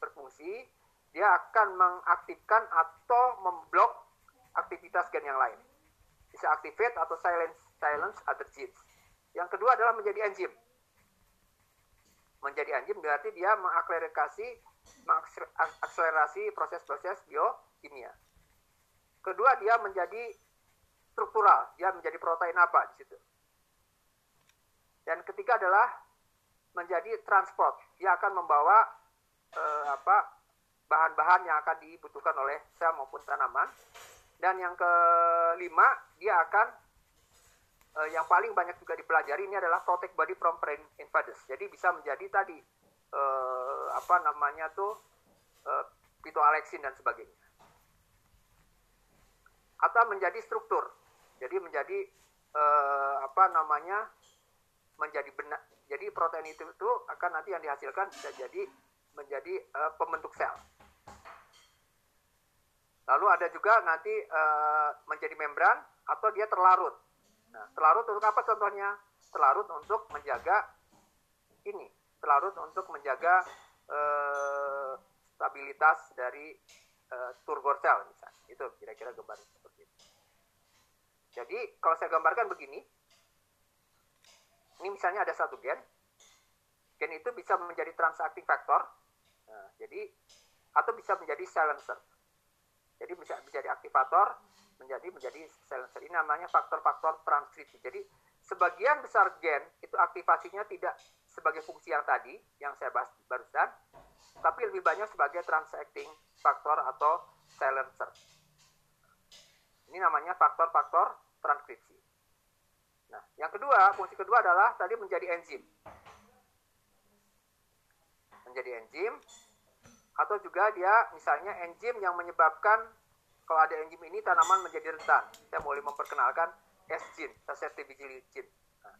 Berfungsi, dia akan mengaktifkan atau memblok aktivitas gen yang lain. Bisa activate atau silence, silence other genes. Yang kedua adalah menjadi enzim. Menjadi enzim berarti dia mengakselerasi, mengakselerasi proses-proses biokimia. Kedua dia menjadi struktural, dia menjadi protein apa di situ. Dan ketiga adalah menjadi transport. Dia akan membawa eh, apa bahan-bahan yang akan dibutuhkan oleh sel maupun tanaman. Dan yang kelima, dia akan eh, yang paling banyak juga dipelajari ini adalah protect body from brain invaders. Jadi bisa menjadi tadi eh, apa namanya tuh eh, phytoalexin dan sebagainya. Atau menjadi struktur. Jadi menjadi eh, apa namanya menjadi benar jadi protein itu, itu akan nanti yang dihasilkan bisa jadi menjadi uh, pembentuk sel. Lalu ada juga nanti uh, menjadi membran atau dia terlarut. Nah terlarut untuk apa contohnya? Terlarut untuk menjaga ini terlarut untuk menjaga uh, stabilitas dari uh, turgor sel misalnya. Itu kira-kira gambar seperti itu. Jadi kalau saya gambarkan begini ini misalnya ada satu gen, gen itu bisa menjadi transacting factor, nah, jadi atau bisa menjadi silencer. Jadi bisa menjadi aktivator, menjadi menjadi silencer. Ini namanya faktor-faktor transkripsi. Jadi sebagian besar gen itu aktivasinya tidak sebagai fungsi yang tadi yang saya bahas barusan, tapi lebih banyak sebagai transacting factor atau silencer. Ini namanya faktor-faktor transkripsi. Nah, yang kedua, fungsi kedua adalah tadi menjadi enzim. Menjadi enzim atau juga dia misalnya enzim yang menyebabkan kalau ada enzim ini tanaman menjadi rentan. Saya boleh memperkenalkan S-gene, gene. Nah,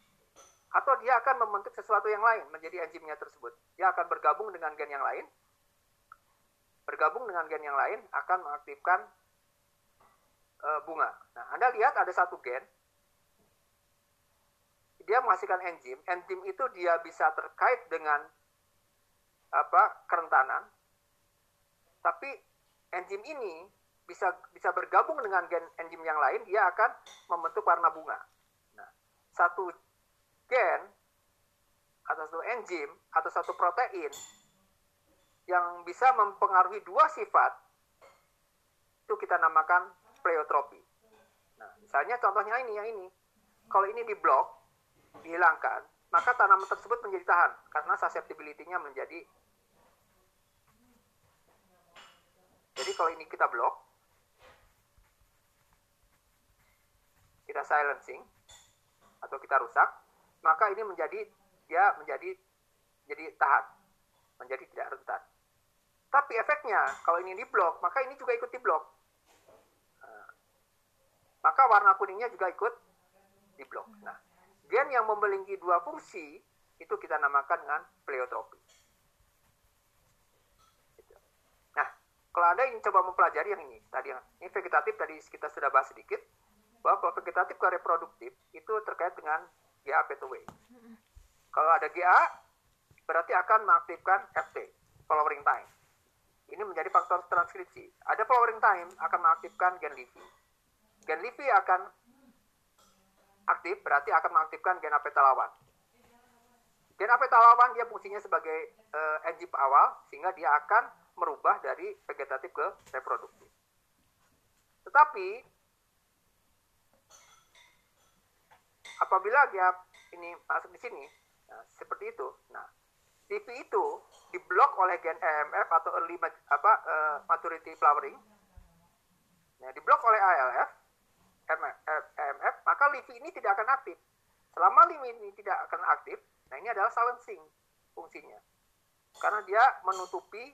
atau dia akan membentuk sesuatu yang lain menjadi enzimnya tersebut. Dia akan bergabung dengan gen yang lain. Bergabung dengan gen yang lain akan mengaktifkan uh, bunga. Nah, Anda lihat ada satu gen dia menghasilkan enzim. Enzim itu dia bisa terkait dengan apa kerentanan. Tapi enzim ini bisa bisa bergabung dengan gen enzim yang lain, dia akan membentuk warna bunga. Nah, satu gen atau satu enzim atau satu protein yang bisa mempengaruhi dua sifat itu kita namakan pleiotropi. Nah, misalnya contohnya ini yang ini. Kalau ini diblok, dihilangkan, maka tanaman tersebut menjadi tahan karena susceptibility-nya menjadi Jadi kalau ini kita blok, kita silencing atau kita rusak, maka ini menjadi dia menjadi jadi tahan, menjadi tidak rentan. Tapi efeknya kalau ini diblok, maka ini juga ikut diblok. Nah, maka warna kuningnya juga ikut diblok. Nah, gen yang memiliki dua fungsi itu kita namakan dengan pleiotropi. Gitu. Nah, kalau Anda ingin coba mempelajari yang ini, tadi yang ini vegetatif tadi kita sudah bahas sedikit, bahwa vegetatif ke reproduktif itu terkait dengan GA P2W. Kalau ada GA, berarti akan mengaktifkan FT, flowering time. Ini menjadi faktor transkripsi. Ada flowering time akan mengaktifkan gen LIFI. Gen LIFI akan aktif berarti akan mengaktifkan gen apeta lawan. Gen apeta lawan dia fungsinya sebagai uh, enzim awal sehingga dia akan merubah dari vegetatif ke reproduktif. Tetapi apabila dia ini masuk di sini, nah, seperti itu. Nah, TV itu diblok oleh gen EMF atau early apa uh, maturity flowering. Nah, diblok oleh ALF EMF, maka LIVI ini tidak akan aktif. Selama LIVI ini tidak akan aktif, nah ini adalah silencing fungsinya. Karena dia menutupi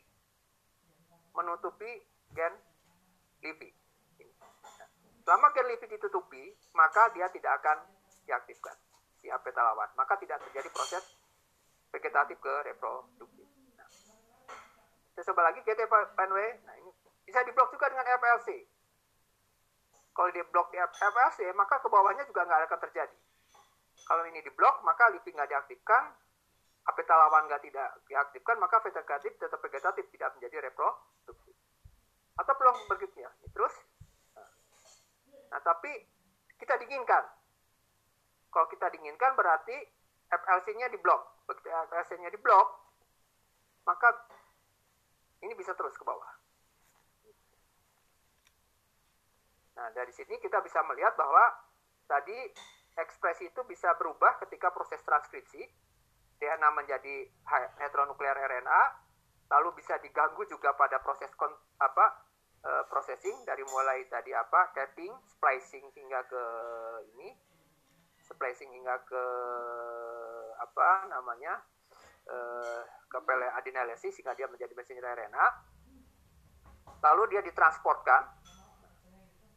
menutupi gen LIVI. Selama gen LIVI ditutupi, maka dia tidak akan diaktifkan si apeta lawan. Maka tidak terjadi proses vegetatif ke reproduktif. Nah, coba lagi GT Penway. Nah, ini bisa diblok juga dengan FLC Kalau di blok FLC, maka ke bawahnya juga nggak akan terjadi. Kalau ini di blok, maka LIPI nggak diaktifkan, apeta lawan nggak tidak diaktifkan, maka vegetatif tetap vegetatif tidak menjadi reproduktif. Atau peluang berikutnya. Terus, nah tapi kita dinginkan. Kalau kita dinginkan berarti FLC-nya di blok. Begitu FLC-nya di blok, maka ini bisa terus ke bawah. Nah, dari sini kita bisa melihat bahwa tadi ekspresi itu bisa berubah ketika proses transkripsi. DNA menjadi netronuklear RNA, lalu bisa diganggu juga pada proses kon, apa uh, processing dari mulai tadi apa capping, splicing hingga ke ini, splicing hingga ke apa namanya uh, ke adenalesis sehingga dia menjadi messenger RNA. Lalu dia ditransportkan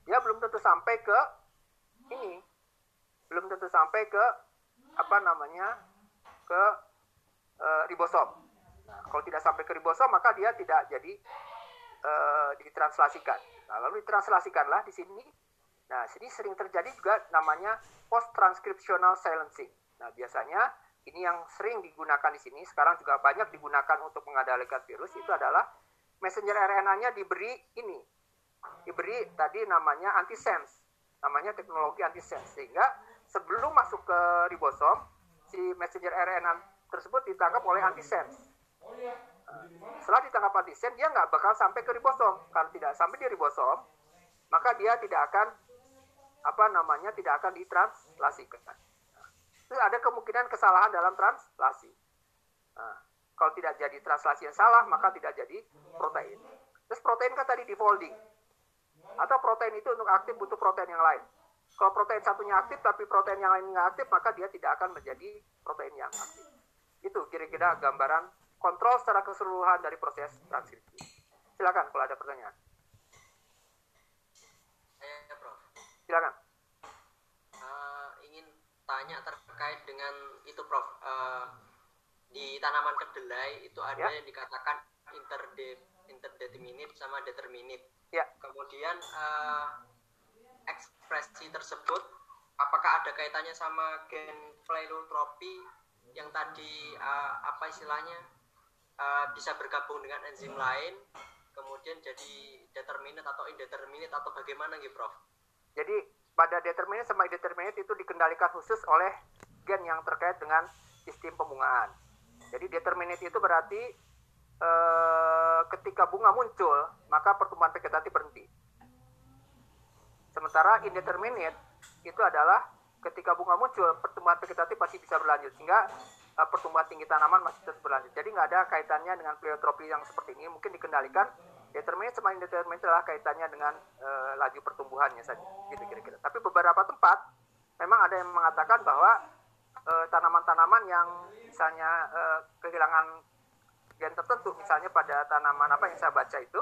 dia belum tentu sampai ke ini belum tentu sampai ke apa namanya ke e, ribosom. Nah, kalau tidak sampai ke ribosom maka dia tidak jadi e, ditranslasikan. Nah, lalu ditranslasikanlah di sini. Nah, sini sering terjadi juga namanya post transcriptional silencing. Nah, biasanya ini yang sering digunakan di sini, sekarang juga banyak digunakan untuk mengendalikan virus itu adalah messenger RNA-nya diberi ini diberi tadi namanya antisense. Namanya teknologi antisense. Sehingga sebelum masuk ke ribosom si messenger RNA tersebut ditangkap oleh antisense. Setelah ditangkap antisense dia nggak bakal sampai ke ribosom. Kalau tidak sampai di ribosom maka dia tidak akan apa namanya tidak akan ditranslasikan. Terus ada kemungkinan kesalahan dalam translasi. Nah, kalau tidak jadi translasi yang salah maka tidak jadi protein. Terus protein kan tadi di folding atau protein itu untuk aktif butuh protein yang lain. Kalau protein satunya aktif tapi protein yang lain nggak aktif, maka dia tidak akan menjadi protein yang aktif. Itu kira-kira gambaran kontrol secara keseluruhan dari proses transkripsi. Silakan kalau ada pertanyaan. Saya, Prof. Silakan. Uh, ingin tanya terkait dengan itu, Prof. Uh, di tanaman kedelai itu ada ya? yang dikatakan interde interdeterminate sama determinate Ya. Kemudian uh, ekspresi tersebut apakah ada kaitannya sama gen pleiotropi yang tadi uh, apa istilahnya uh, bisa bergabung dengan enzim lain kemudian jadi determinate atau indeterminate atau bagaimana gitu Prof? Jadi pada determinate sama indeterminate itu dikendalikan khusus oleh gen yang terkait dengan sistem pembungaan. Jadi determinate itu berarti Eh, ketika bunga muncul, maka pertumbuhan vegetatif berhenti. Sementara indeterminate itu adalah ketika bunga muncul, pertumbuhan vegetatif masih bisa berlanjut sehingga uh, pertumbuhan tinggi tanaman masih terus berlanjut. Jadi nggak ada kaitannya dengan pleiotropi yang seperti ini. Mungkin dikendalikan determinate sama indeterminate adalah kaitannya dengan uh, laju pertumbuhannya saja, gitu kira-kira. Tapi beberapa tempat memang ada yang mengatakan bahwa tanaman-tanaman uh, yang misalnya uh, kehilangan gen tertentu misalnya pada tanaman apa yang saya baca itu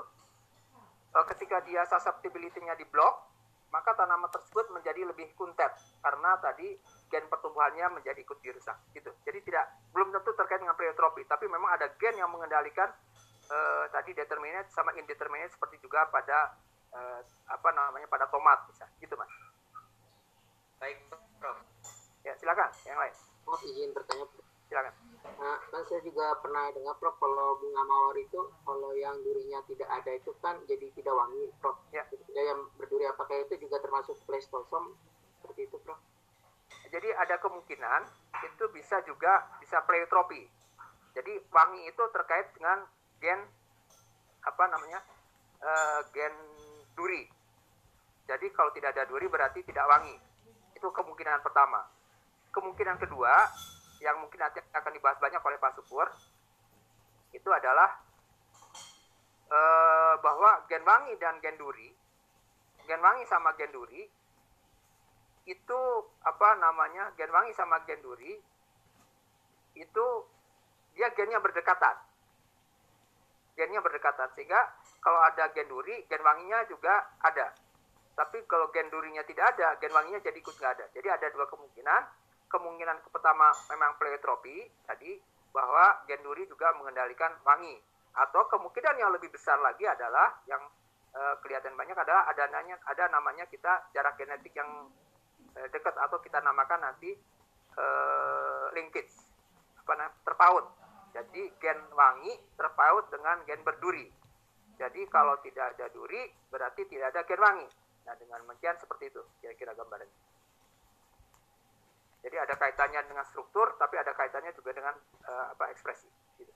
uh, ketika dia susceptibility-nya di blok maka tanaman tersebut menjadi lebih kuntet karena tadi gen pertumbuhannya menjadi ikut dirusak gitu. Jadi tidak belum tentu terkait dengan pleiotropi tapi memang ada gen yang mengendalikan uh, tadi determinate sama indeterminate seperti juga pada uh, apa namanya pada tomat bisa gitu mas. Baik prof. Ya silakan yang lain. Oh izin bertanya. Silakan Nah, kan saya juga pernah dengar Prof kalau bunga mawar itu kalau yang durinya tidak ada itu kan jadi tidak wangi Prof. Ya. Yang berduri apakah itu juga termasuk pleistosom seperti itu Prof? Jadi ada kemungkinan itu bisa juga bisa pleiotropi. Jadi wangi itu terkait dengan gen apa namanya uh, gen duri. Jadi kalau tidak ada duri berarti tidak wangi. Itu kemungkinan pertama. Kemungkinan kedua yang mungkin nanti akan dibahas banyak oleh Pak Supur itu adalah e, bahwa gen wangi dan gen duri, gen wangi sama gen duri itu apa namanya gen wangi sama gen duri itu dia gennya berdekatan. Gennya berdekatan sehingga kalau ada gen duri gen wanginya juga ada. Tapi kalau gen durinya tidak ada gen wanginya jadi ikut nggak ada. Jadi ada dua kemungkinan kemungkinan pertama memang pleiotropi tadi bahwa genduri juga mengendalikan wangi atau kemungkinan yang lebih besar lagi adalah yang uh, kelihatan banyak adalah ada ada namanya kita jarak genetik yang uh, dekat atau kita namakan nanti uh, linkage apa namanya terpaut. Jadi gen wangi terpaut dengan gen berduri. Jadi kalau tidak ada duri berarti tidak ada gen wangi. Nah dengan demikian seperti itu kira-kira gambarannya. Jadi ada kaitannya dengan struktur, tapi ada kaitannya juga dengan uh, apa ekspresi. Gitu.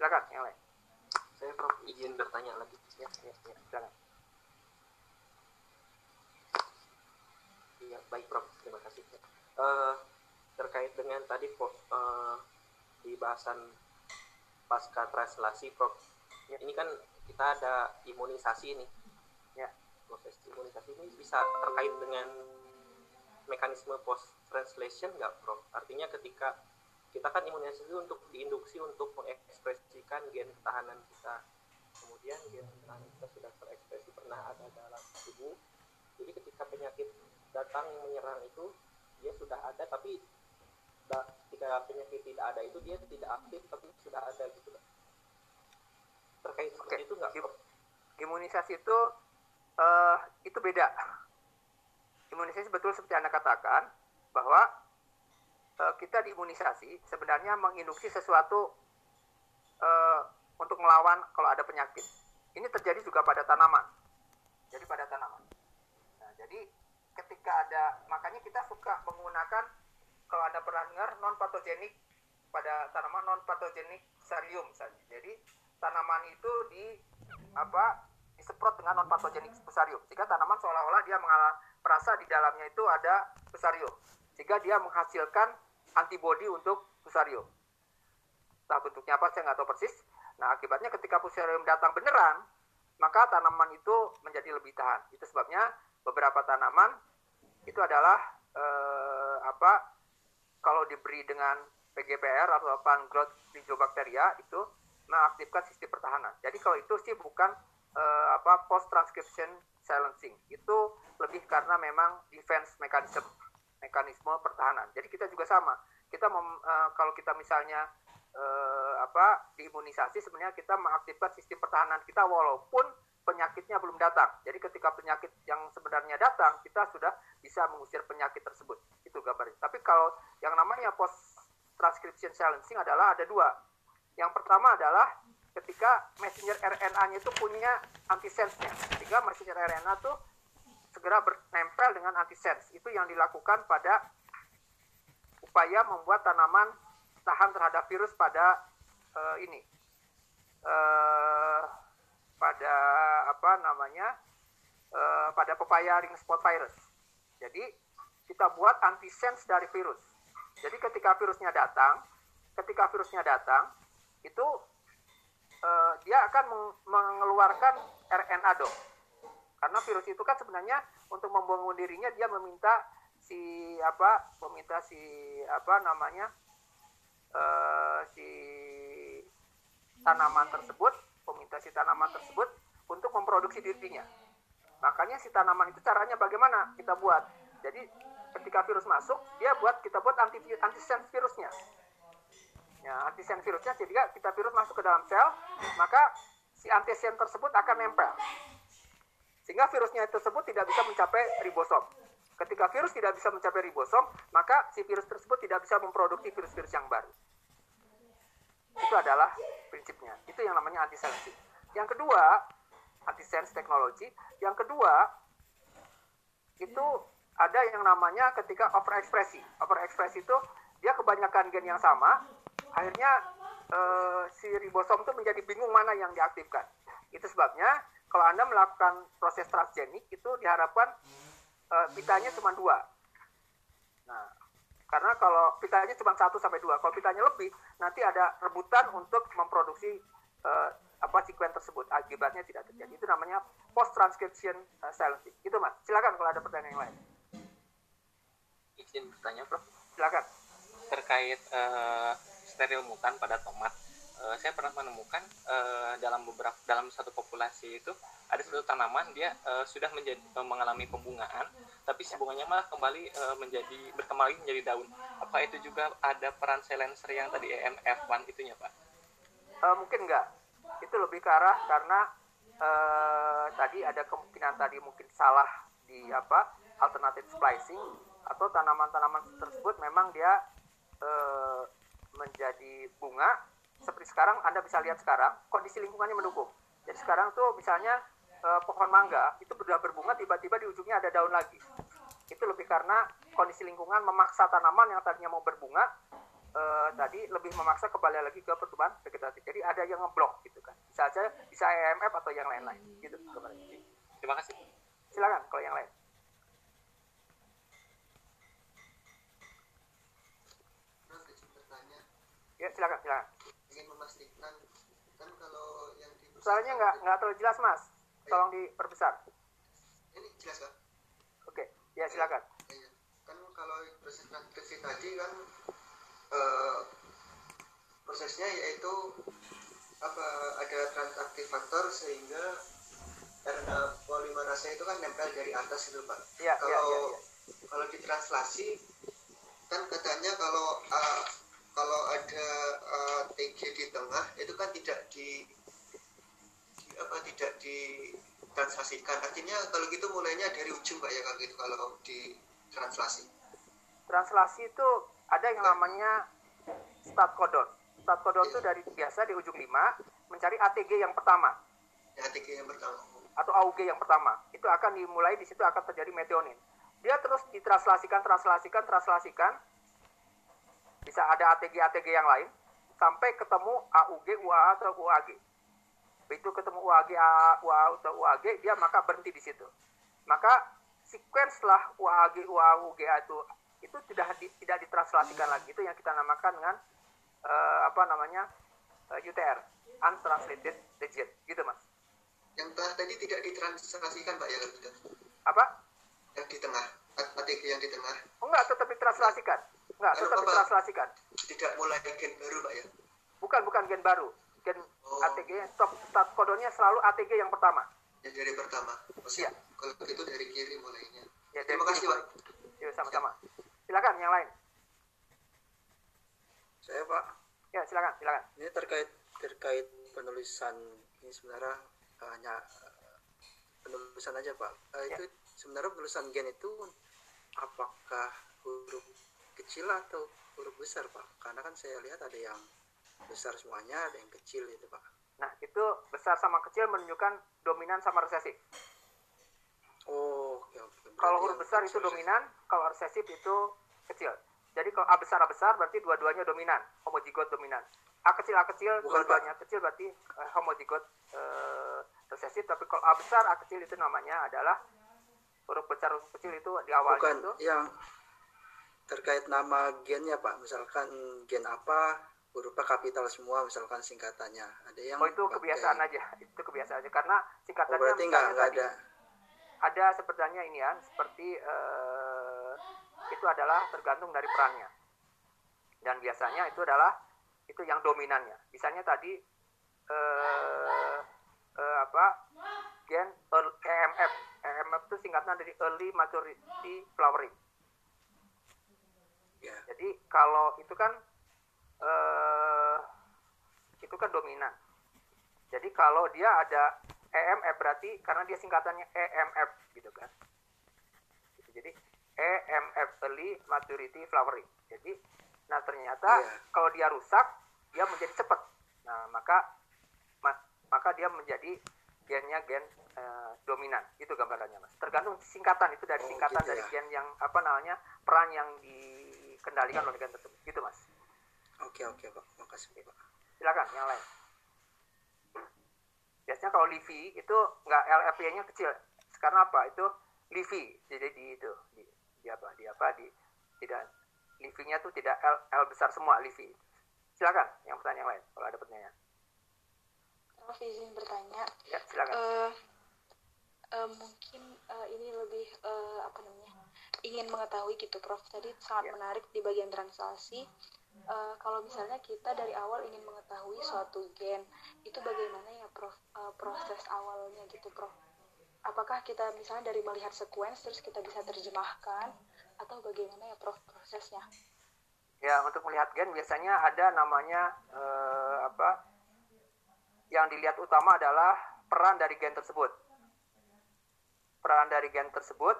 Silakan yang lain. Saya Prof izin bertanya lagi. Ya, ya, ya, silakan. Iya, baik Prof. Terima kasih. Uh, terkait dengan tadi uh, di bahasan pasca translasi Prof. Ya. Ini kan kita ada imunisasi nih. Ya. Proses imunisasi ini bisa terkait dengan mekanisme post translation nggak Prof? Artinya ketika kita kan imunisasi itu untuk diinduksi untuk mengekspresikan gen ketahanan kita. Kemudian gen ketahanan kita sudah terekspresi pernah ada dalam tubuh. Jadi ketika penyakit datang menyerang itu dia sudah ada tapi ketika penyakit tidak ada itu dia tidak aktif tapi sudah ada gitu terkait seperti itu nggak imunisasi itu uh, itu beda imunisasi betul seperti anda katakan bahwa uh, kita diimunisasi sebenarnya menginduksi sesuatu uh, untuk melawan kalau ada penyakit. Ini terjadi juga pada tanaman. Jadi pada tanaman. Nah, jadi ketika ada makanya kita suka menggunakan kalau anda pernah dengar non patogenik pada tanaman non patogenik sarium misalnya. Jadi tanaman itu di apa disemprot dengan non patogenik fusarium sehingga tanaman seolah-olah dia mengalami perasa di dalamnya itu ada fusarium sehingga dia menghasilkan antibodi untuk fusarium entah bentuknya apa saya nggak tahu persis nah akibatnya ketika fusarium datang beneran maka tanaman itu menjadi lebih tahan itu sebabnya beberapa tanaman itu adalah eh, apa kalau diberi dengan PGPR atau plant growth rizobacteria itu mengaktifkan sistem pertahanan. Jadi kalau itu sih bukan uh, apa post transcription silencing. Itu lebih karena memang defense mechanism, mekanisme pertahanan. Jadi kita juga sama. Kita mem, uh, kalau kita misalnya uh, apa diimunisasi sebenarnya kita mengaktifkan sistem pertahanan kita walaupun penyakitnya belum datang. Jadi ketika penyakit yang sebenarnya datang, kita sudah bisa mengusir penyakit tersebut. Itu gambarnya. Tapi kalau yang namanya post transcription silencing adalah ada dua. Yang pertama adalah ketika messenger RNA-nya itu punya antisense-nya. Sehingga messenger RNA itu segera bernempel dengan antisense. Itu yang dilakukan pada upaya membuat tanaman tahan terhadap virus pada uh, ini. Uh, pada apa namanya? Uh, pada pepaya ring spot virus. Jadi kita buat antisense dari virus. Jadi ketika virusnya datang, ketika virusnya datang, itu uh, dia akan mengeluarkan RNA dong. Karena virus itu kan sebenarnya untuk membangun dirinya dia meminta si apa, meminta si apa namanya uh, si tanaman tersebut, meminta si tanaman tersebut untuk memproduksi dirinya. Makanya si tanaman itu caranya bagaimana kita buat. Jadi ketika virus masuk, dia buat kita buat anti antisense virusnya ya, antisen virusnya sehingga kita virus masuk ke dalam sel maka si antisen tersebut akan nempel sehingga virusnya tersebut tidak bisa mencapai ribosom. Ketika virus tidak bisa mencapai ribosom maka si virus tersebut tidak bisa memproduksi virus-virus yang baru. Itu adalah prinsipnya. Itu yang namanya antisense yang kedua antisense teknologi. Yang kedua itu ada yang namanya ketika overekspresi overekspresi itu dia kebanyakan gen yang sama. Akhirnya uh, si ribosom itu menjadi bingung mana yang diaktifkan. Itu sebabnya kalau Anda melakukan proses transgenik itu diharapkan uh, pitanya cuma dua. Nah, karena kalau pitanya cuma satu sampai dua, kalau pitanya lebih, nanti ada rebutan untuk memproduksi uh, apa sekuen tersebut. Akibatnya tidak terjadi. Itu namanya post transcription uh, silencing. Itu mas. Silakan kalau ada pertanyaan yang lain. Izin bertanya, Prof. Silakan. Terkait uh, steril mutan pada tomat uh, saya pernah menemukan uh, dalam beberapa dalam satu populasi itu ada satu tanaman dia uh, sudah menjadi uh, mengalami pembungaan tapi si bunganya malah kembali uh, menjadi berkembang menjadi daun. Apa itu juga ada peran silencer yang tadi EMF1 itunya pak? Uh, mungkin enggak itu lebih ke arah karena eh, tadi ada kemungkinan tadi mungkin salah di apa alternative splicing atau tanaman-tanaman tersebut memang dia eh, menjadi bunga seperti sekarang Anda bisa lihat sekarang kondisi lingkungannya mendukung. Jadi sekarang tuh misalnya eh, pohon mangga itu sudah berbunga tiba-tiba di ujungnya ada daun lagi. Itu lebih karena kondisi lingkungan memaksa tanaman yang tadinya mau berbunga eh, tadi lebih memaksa kembali lagi ke pertumbuhan vegetatif. Jadi ada yang ngeblok gitu kan. Bisa aja bisa EMF atau yang lain-lain gitu. Terima kasih. Silakan kalau yang lain. Ya silakan silakan. ingin memastikan kan kalau Suaranya nggak nggak terlalu jelas mas. Tolong diperbesar. ini jelas kan? Oke. Ya silakan. Iya. Kan kalau proses transkripsi tadi kan eh, prosesnya yaitu apa ada transaktif faktor sehingga RNA polimerase itu kan nempel dari atas itu pak. Iya, iya, kalau iya, iya. kalau ditranslasi kan katanya kalau eh, kalau ada eh, TG di tengah itu kan tidak di apa tidak ditranslasikan. Artinya kalau gitu mulainya dari ujung pak ya kalau gitu kalau di translasi. Translasi itu ada yang namanya start codon. Start codon itu dari biasa di ujung 5 mencari ATG yang pertama Ya, ATG yang pertama. atau AUG yang pertama. Itu akan dimulai di situ akan terjadi metionin. Dia terus ditranslasikan, translasikan, translasikan. Bisa ada ATG ATG yang lain sampai ketemu AUG, UAA atau UAG. Begitu ketemu UAG, UAA atau UAG, dia maka berhenti di situ. Maka sequence setelah UAG, UAA, UGA itu itu tidak di- tidak ditranslasikan lagi. Itu yang kita namakan dengan eh, apa namanya eh, UTR, untranslated region, gitu mas. Yang tengah tadi tidak ditranslasikan Pak ya gitu. Apa? Yang di tengah, ATG yang di tengah Oh, enggak, tetap ditranslasikan. Enggak, Lalu tetap apa? ditranslasikan. tidak mulai gen baru Pak ya. Bukan, bukan gen baru. Gen Oh. ATG, stop, start kodonnya selalu ATG yang pertama. Yang dari pertama. Oh, Iya. siap. Kalau gitu dari kiri mulainya. Ya, Terima dari kasih kiri Pak. Yuk, sama-sama. Silakan, yang lain. Saya Pak, Ya, silakan, silakan. ini terkait terkait penulisan ini sebenarnya eh, hanya eh, penulisan aja Pak. Eh, Ya. Itu sebenarnya penulisan gen itu apakah huruf kecil atau huruf besar Pak? Karena kan saya lihat ada yang besar semuanya, ada yang kecil itu Pak. Nah, itu besar sama kecil menunjukkan dominan sama resesif. Oh. Berarti Kalau huruf besar itu resesif. dominan, kalau resesif itu kecil. Jadi kalau A besar A besar berarti dua-duanya dominan, homozigot dominan. A kecil A kecil dua-duanya kecil berarti eh, homozigot eh, resesif. Tapi kalau A besar A kecil itu namanya adalah huruf besar huruf kecil itu di Bukan itu yang terkait nama gennya Pak. Misalkan gen apa hurufnya kapital semua misalkan singkatannya. Ada yang Oh itu pakai- kebiasaan aja, itu kebiasaan aja karena Oh, singkatannya berarti nggak ada. ada sepertinya ini ya, seperti eh, itu adalah tergantung dari perannya. Dan biasanya itu adalah itu yang dominannya. Misalnya tadi eh, eh, apa gen EMF, EMF itu singkatan dari Early Maturity Flowering. Ya. Jadi kalau itu kan eh, itu kan dominan. Jadi kalau dia ada EMF berarti karena dia singkatannya EMF gitu kan. Gitu. Jadi EMF Early Maturity Flowering. Jadi nah ternyata Iya. kalau dia rusak dia menjadi cepat. Nah maka ma- maka dia menjadi gennya gen eh, dominan. Itu gambarannya mas. Tergantung singkatan itu dari Oh, singkatan gitu dari ya. gen yang apa namanya peran yang dikendalikan oleh gen tersebut. Gitu mas. Oke oke Pak. Makasih Pak. silakan yang lain. Biasanya kalau Livi itu nggak LFP-nya kecil. Karena apa? Itu Livi jadi di itu di, di apa? Di apa? Di tidak Livi-nya tuh tidak L, L besar semua Livi silakan yang pertanyaan yang lain kalau ada pertanyaan. Prof izin bertanya. Ya silakan. Eh, eh, mungkin eh, ini lebih eh, apa namanya ingin mengetahui gitu Prof. Tadi sangat Ya. menarik di bagian translasi Eh, kalau misalnya kita dari awal ingin mengetahui suatu gen itu bagaimana ya Prof Eh, proses awalnya gitu Prof apakah kita misalnya dari melihat sequence terus kita bisa terjemahkan atau bagaimana ya Prof prosesnya ya untuk melihat gen biasanya ada namanya eh, apa yang dilihat utama adalah peran dari gen tersebut. Peran dari gen tersebut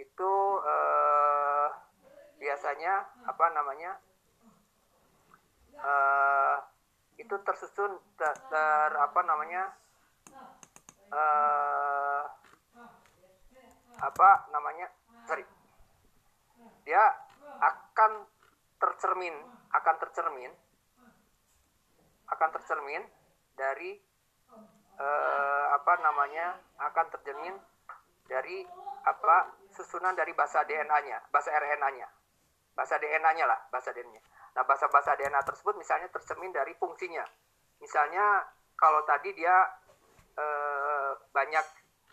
itu eh, biasanya apa namanya eh, itu tersusun ter, apa namanya eh, apa namanya sorry dia akan tercermin akan tercermin akan tercermin dari eh, apa namanya akan tercermin dari apa susunan dari bahasa DNA-nya, bahasa RNA-nya. Bahasa DNA-nya lah, bahasa DNA-nya. Nah, bahasa-bahasa DNA tersebut misalnya tercermin dari fungsinya. Misalnya kalau tadi dia eh, banyak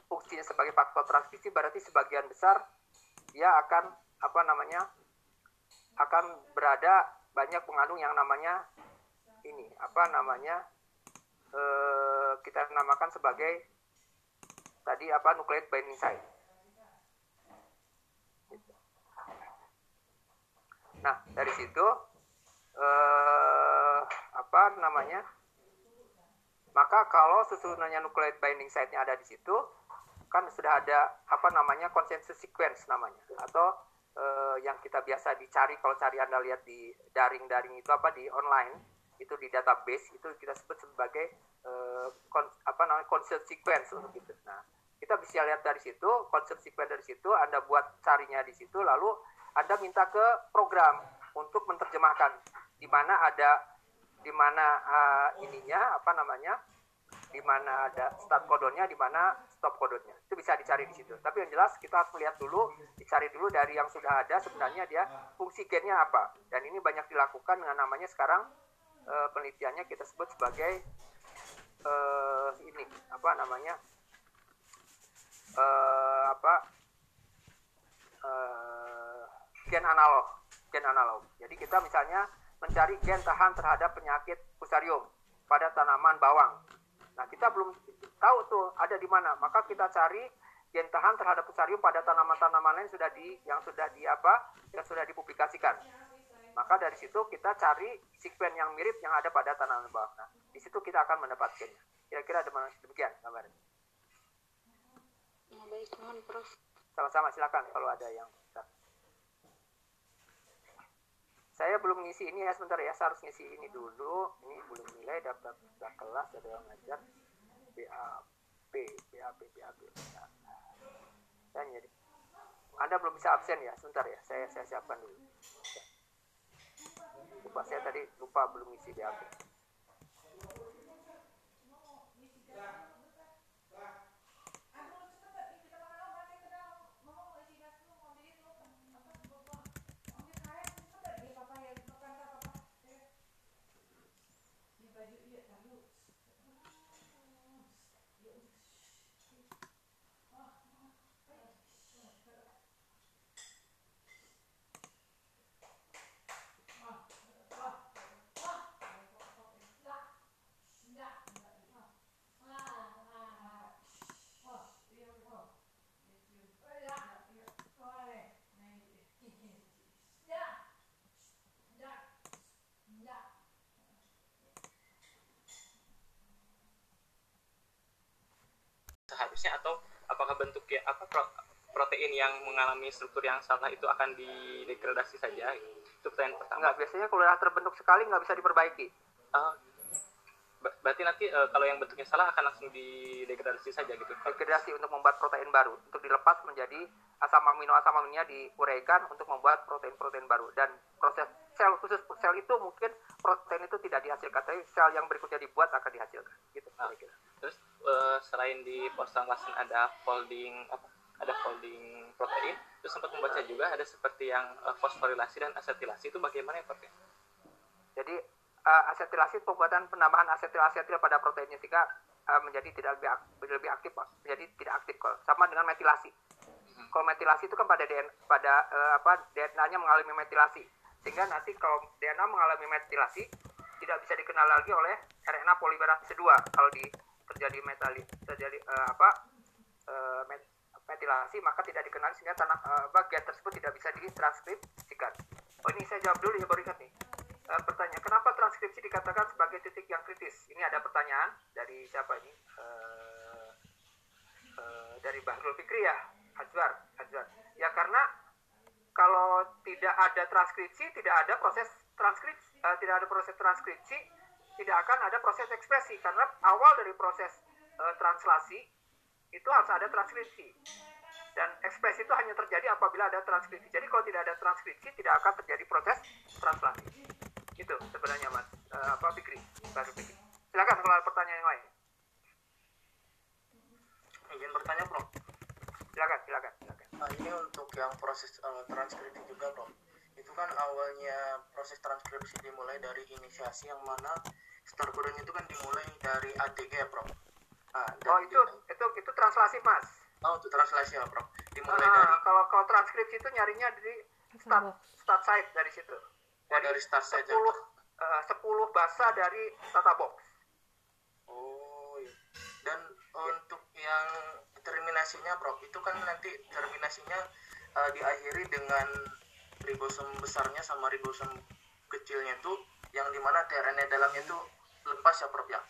fungsinya sebagai faktor transkripsi berarti sebagian besar dia akan apa namanya akan berada banyak mengandung yang namanya ini apa namanya eh, kita namakan sebagai tadi apa nucleate binding site. Nah dari situ eh, apa namanya? Maka kalau susunannya nucleate binding site-nya ada di situ, kan sudah ada apa namanya konsensus sequence namanya atau eh, yang kita biasa dicari kalau cari anda lihat di daring-daring itu apa di online itu di database itu kita sebut sebagai eh, kon, apa namanya concert sequence untuk itu. Nah kita bisa lihat dari situ concert sequence dari situ anda buat carinya di situ lalu anda minta ke program untuk menerjemahkan. Di mana ada di mana uh, ininya apa namanya di mana ada start kodonnya di mana stop kodonnya itu bisa dicari di situ. Tapi yang jelas kita harus melihat dulu dicari dulu dari yang sudah ada sebenarnya dia fungsi gennya apa. Dan ini banyak dilakukan dengan namanya sekarang uh, penelitiannya kita sebut sebagai uh, ini apa namanya uh, apa uh, gen analog gen analog. Jadi kita misalnya mencari gen tahan terhadap penyakit fusarium pada tanaman bawang. Nah kita belum tahu tuh ada di mana. Maka kita cari gen tahan terhadap fusarium pada tanaman-tanaman lain sudah di yang sudah di apa yang sudah dipublikasikan. Maka dari situ kita cari sekuen yang mirip yang ada pada tanaman bawang. Nah di situ kita akan mendapatkannya kira-kira demikian gambarnya Ya, baik, mohon Prof. sama-sama silakan kalau ada yang saya belum ngisi ini ya sebentar ya. Saya harus ngisi ini dulu. Ini belum nilai daftar daftar kelas ada yang ngajar. BAP BAP BAP saya jadi anda belum bisa absen ya? Sebentar ya saya saya siapkan dulu. Lupa saya tadi lupa belum ngisi BAP atau apakah bentuknya apa pro, protein yang mengalami struktur yang salah itu akan didegradasi saja? Itu pertanyaan pertama. Nggak biasanya kalau terbentuk sekali nggak bisa diperbaiki. Uh, ber berarti nanti uh, kalau yang bentuknya salah akan langsung didegradasi saja gitu? Degradasi untuk membuat protein baru untuk dilepas menjadi asam amino asam aminonya diuraikan untuk membuat protein-protein baru. Dan proses sel khusus sel itu mungkin protein itu tidak dihasilkan tapi sel yang berikutnya dibuat akan dihasilkan. Gitu ah. Terus uh, selain di postanglasan ada folding apa ada folding protein itu sempat membaca juga ada seperti yang uh, fosforilasi dan asetilasi itu bagaimana ya Pak? Jadi uh, asetilasi pembuatan penambahan asetil asetil pada proteinnya sehingga uh, menjadi tidak lebih aktif, lebih aktif Pak. menjadi tidak aktif kalau sama dengan metilasi. Hmm. Kalau metilasi itu kan pada DNA, pada uh, apa DNA-nya mengalami metilasi sehingga nanti kalau DNA mengalami metilasi tidak bisa dikenal lagi oleh RNA polimerase 2 kalau di terjadi metali terjadi uh, apa uh, met, metilasi maka tidak dikenali sehingga tanah uh, bagian tersebut tidak bisa ditranskripsikan. Oh ini saya jawab dulu ya baru ingat nih. Uh, pertanyaan, kenapa transkripsi dikatakan sebagai titik yang kritis? Ini ada pertanyaan dari siapa ini? Uh, dari Bahrul Fikri ya, Azwar, Azwar. Ya karena kalau tidak ada transkripsi, tidak ada proses transkripsi, uh, tidak ada proses transkripsi, tidak akan ada proses ekspresi karena awal dari proses uh, translasi itu harus ada transkripsi dan ekspresi itu hanya terjadi apabila ada transkripsi. Jadi kalau tidak ada transkripsi tidak akan terjadi proses translasi. Itu sebenarnya mas uh, apa Fikri, Baru Fikri. Silakan kalau ada pertanyaan yang lain. Ingin bertanya, Bro? Silakan, silakan, silakan. Nah, ini untuk yang proses uh, transkripsi juga, Bro. Itu kan awalnya proses transkripsi dimulai dari inisiasi yang mana start coding itu kan dimulai dari ATG ya, Bro. Nah, oh, itu itu itu translasi, Mas. Oh, itu translasi ya, Bro. Dimulai nah, dari kalau kalau transkripsi itu nyarinya dari start start site dari situ. Dari, dari start site 10 uh, 10 bahasa dari Tata Box. Oh, iya. Dan untuk yang terminasinya, Prof, itu kan nanti terminasinya uh, diakhiri dengan ribosom besarnya sama ribosom kecilnya itu yang di mana TRNA dalamnya itu lepas ya, Prof ya.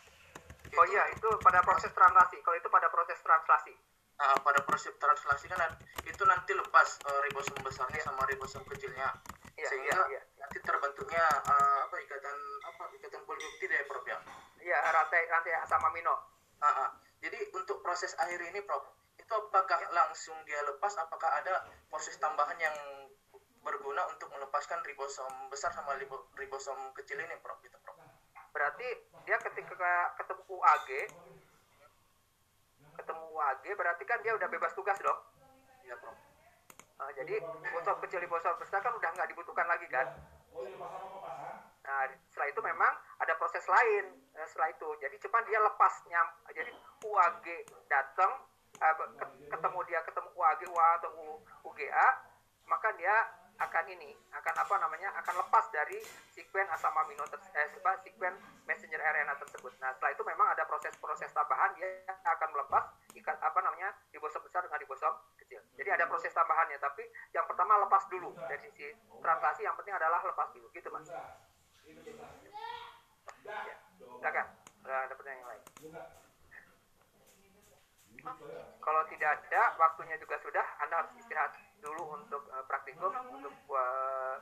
Oh iya, itu pada proses translasi. Kalau itu pada proses translasi. Nah, pada proses translasi kan itu nanti lepas uh, ribosom besarnya sama ribosom kecilnya. Iya, Sehingga iya, iya. nanti terbentuknya uh, apa ikatan apa ikatan polipeptida ya, Prof ya. Iya, rantai rantai asam amino. Ah, ah. Jadi untuk proses akhir ini, Prof, itu apakah langsung dia lepas? Apakah ada proses tambahan yang berguna untuk melepaskan ribosom besar sama ribosom kecil ini, Prof? Gitu, Prof. Berarti dia ketika ketemu UAG, ketemu UAG berarti kan dia udah bebas tugas dong. Iya, Prof. Nah, jadi ribosom kecil ribosom besar kan udah nggak dibutuhkan lagi kan. Nah, setelah itu memang ada proses lain eh, setelah itu. Jadi cuma dia lepas nyam, jadi UAG datang eh, ketemu dia ketemu UAG UA atau UGA, maka dia akan ini akan apa namanya akan lepas dari sekuen asam amino eh, sekuen messenger RNA tersebut. Nah setelah itu memang ada proses-proses tambahan dia akan melepas ikat apa namanya ribosom besar dengan ribosom kecil. Jadi ada proses tambahannya, tapi yang pertama lepas dulu dari sisi translasi yang penting adalah lepas dulu gitu mas. Ya, silakan. Ada pertanyaan yang lain? Kalau tidak ada, waktunya juga sudah. Anda harus istirahat dulu untuk uh, praktikum, untuk uh,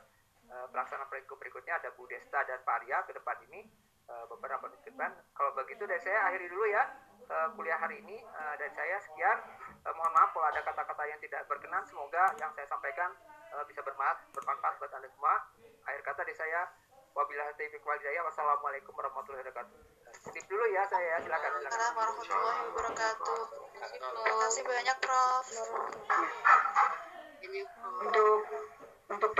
uh, pelaksanaan praktikum berikutnya ada Bu Desta dan Pak Arya ke depan ini uh, beberapa menit ke depan. Kalau begitu dari saya akhiri dulu ya uh, kuliah hari ini uh, dan saya sekian. Uh, mohon maaf kalau ada kata-kata yang tidak berkenan. Semoga yang saya sampaikan uh, bisa bermanfaat, bermanfaat buat Anda semua. Akhir kata dari saya, wabillahi taufiq wal hidayah. Wassalamualaikum warahmatullahi wabarakatuh. Titip dulu ya saya, silakan. silakan. Assalamualaikum warahmatullahi wabarakatuh. Terima kasih banyak, Prof. Untuk untuk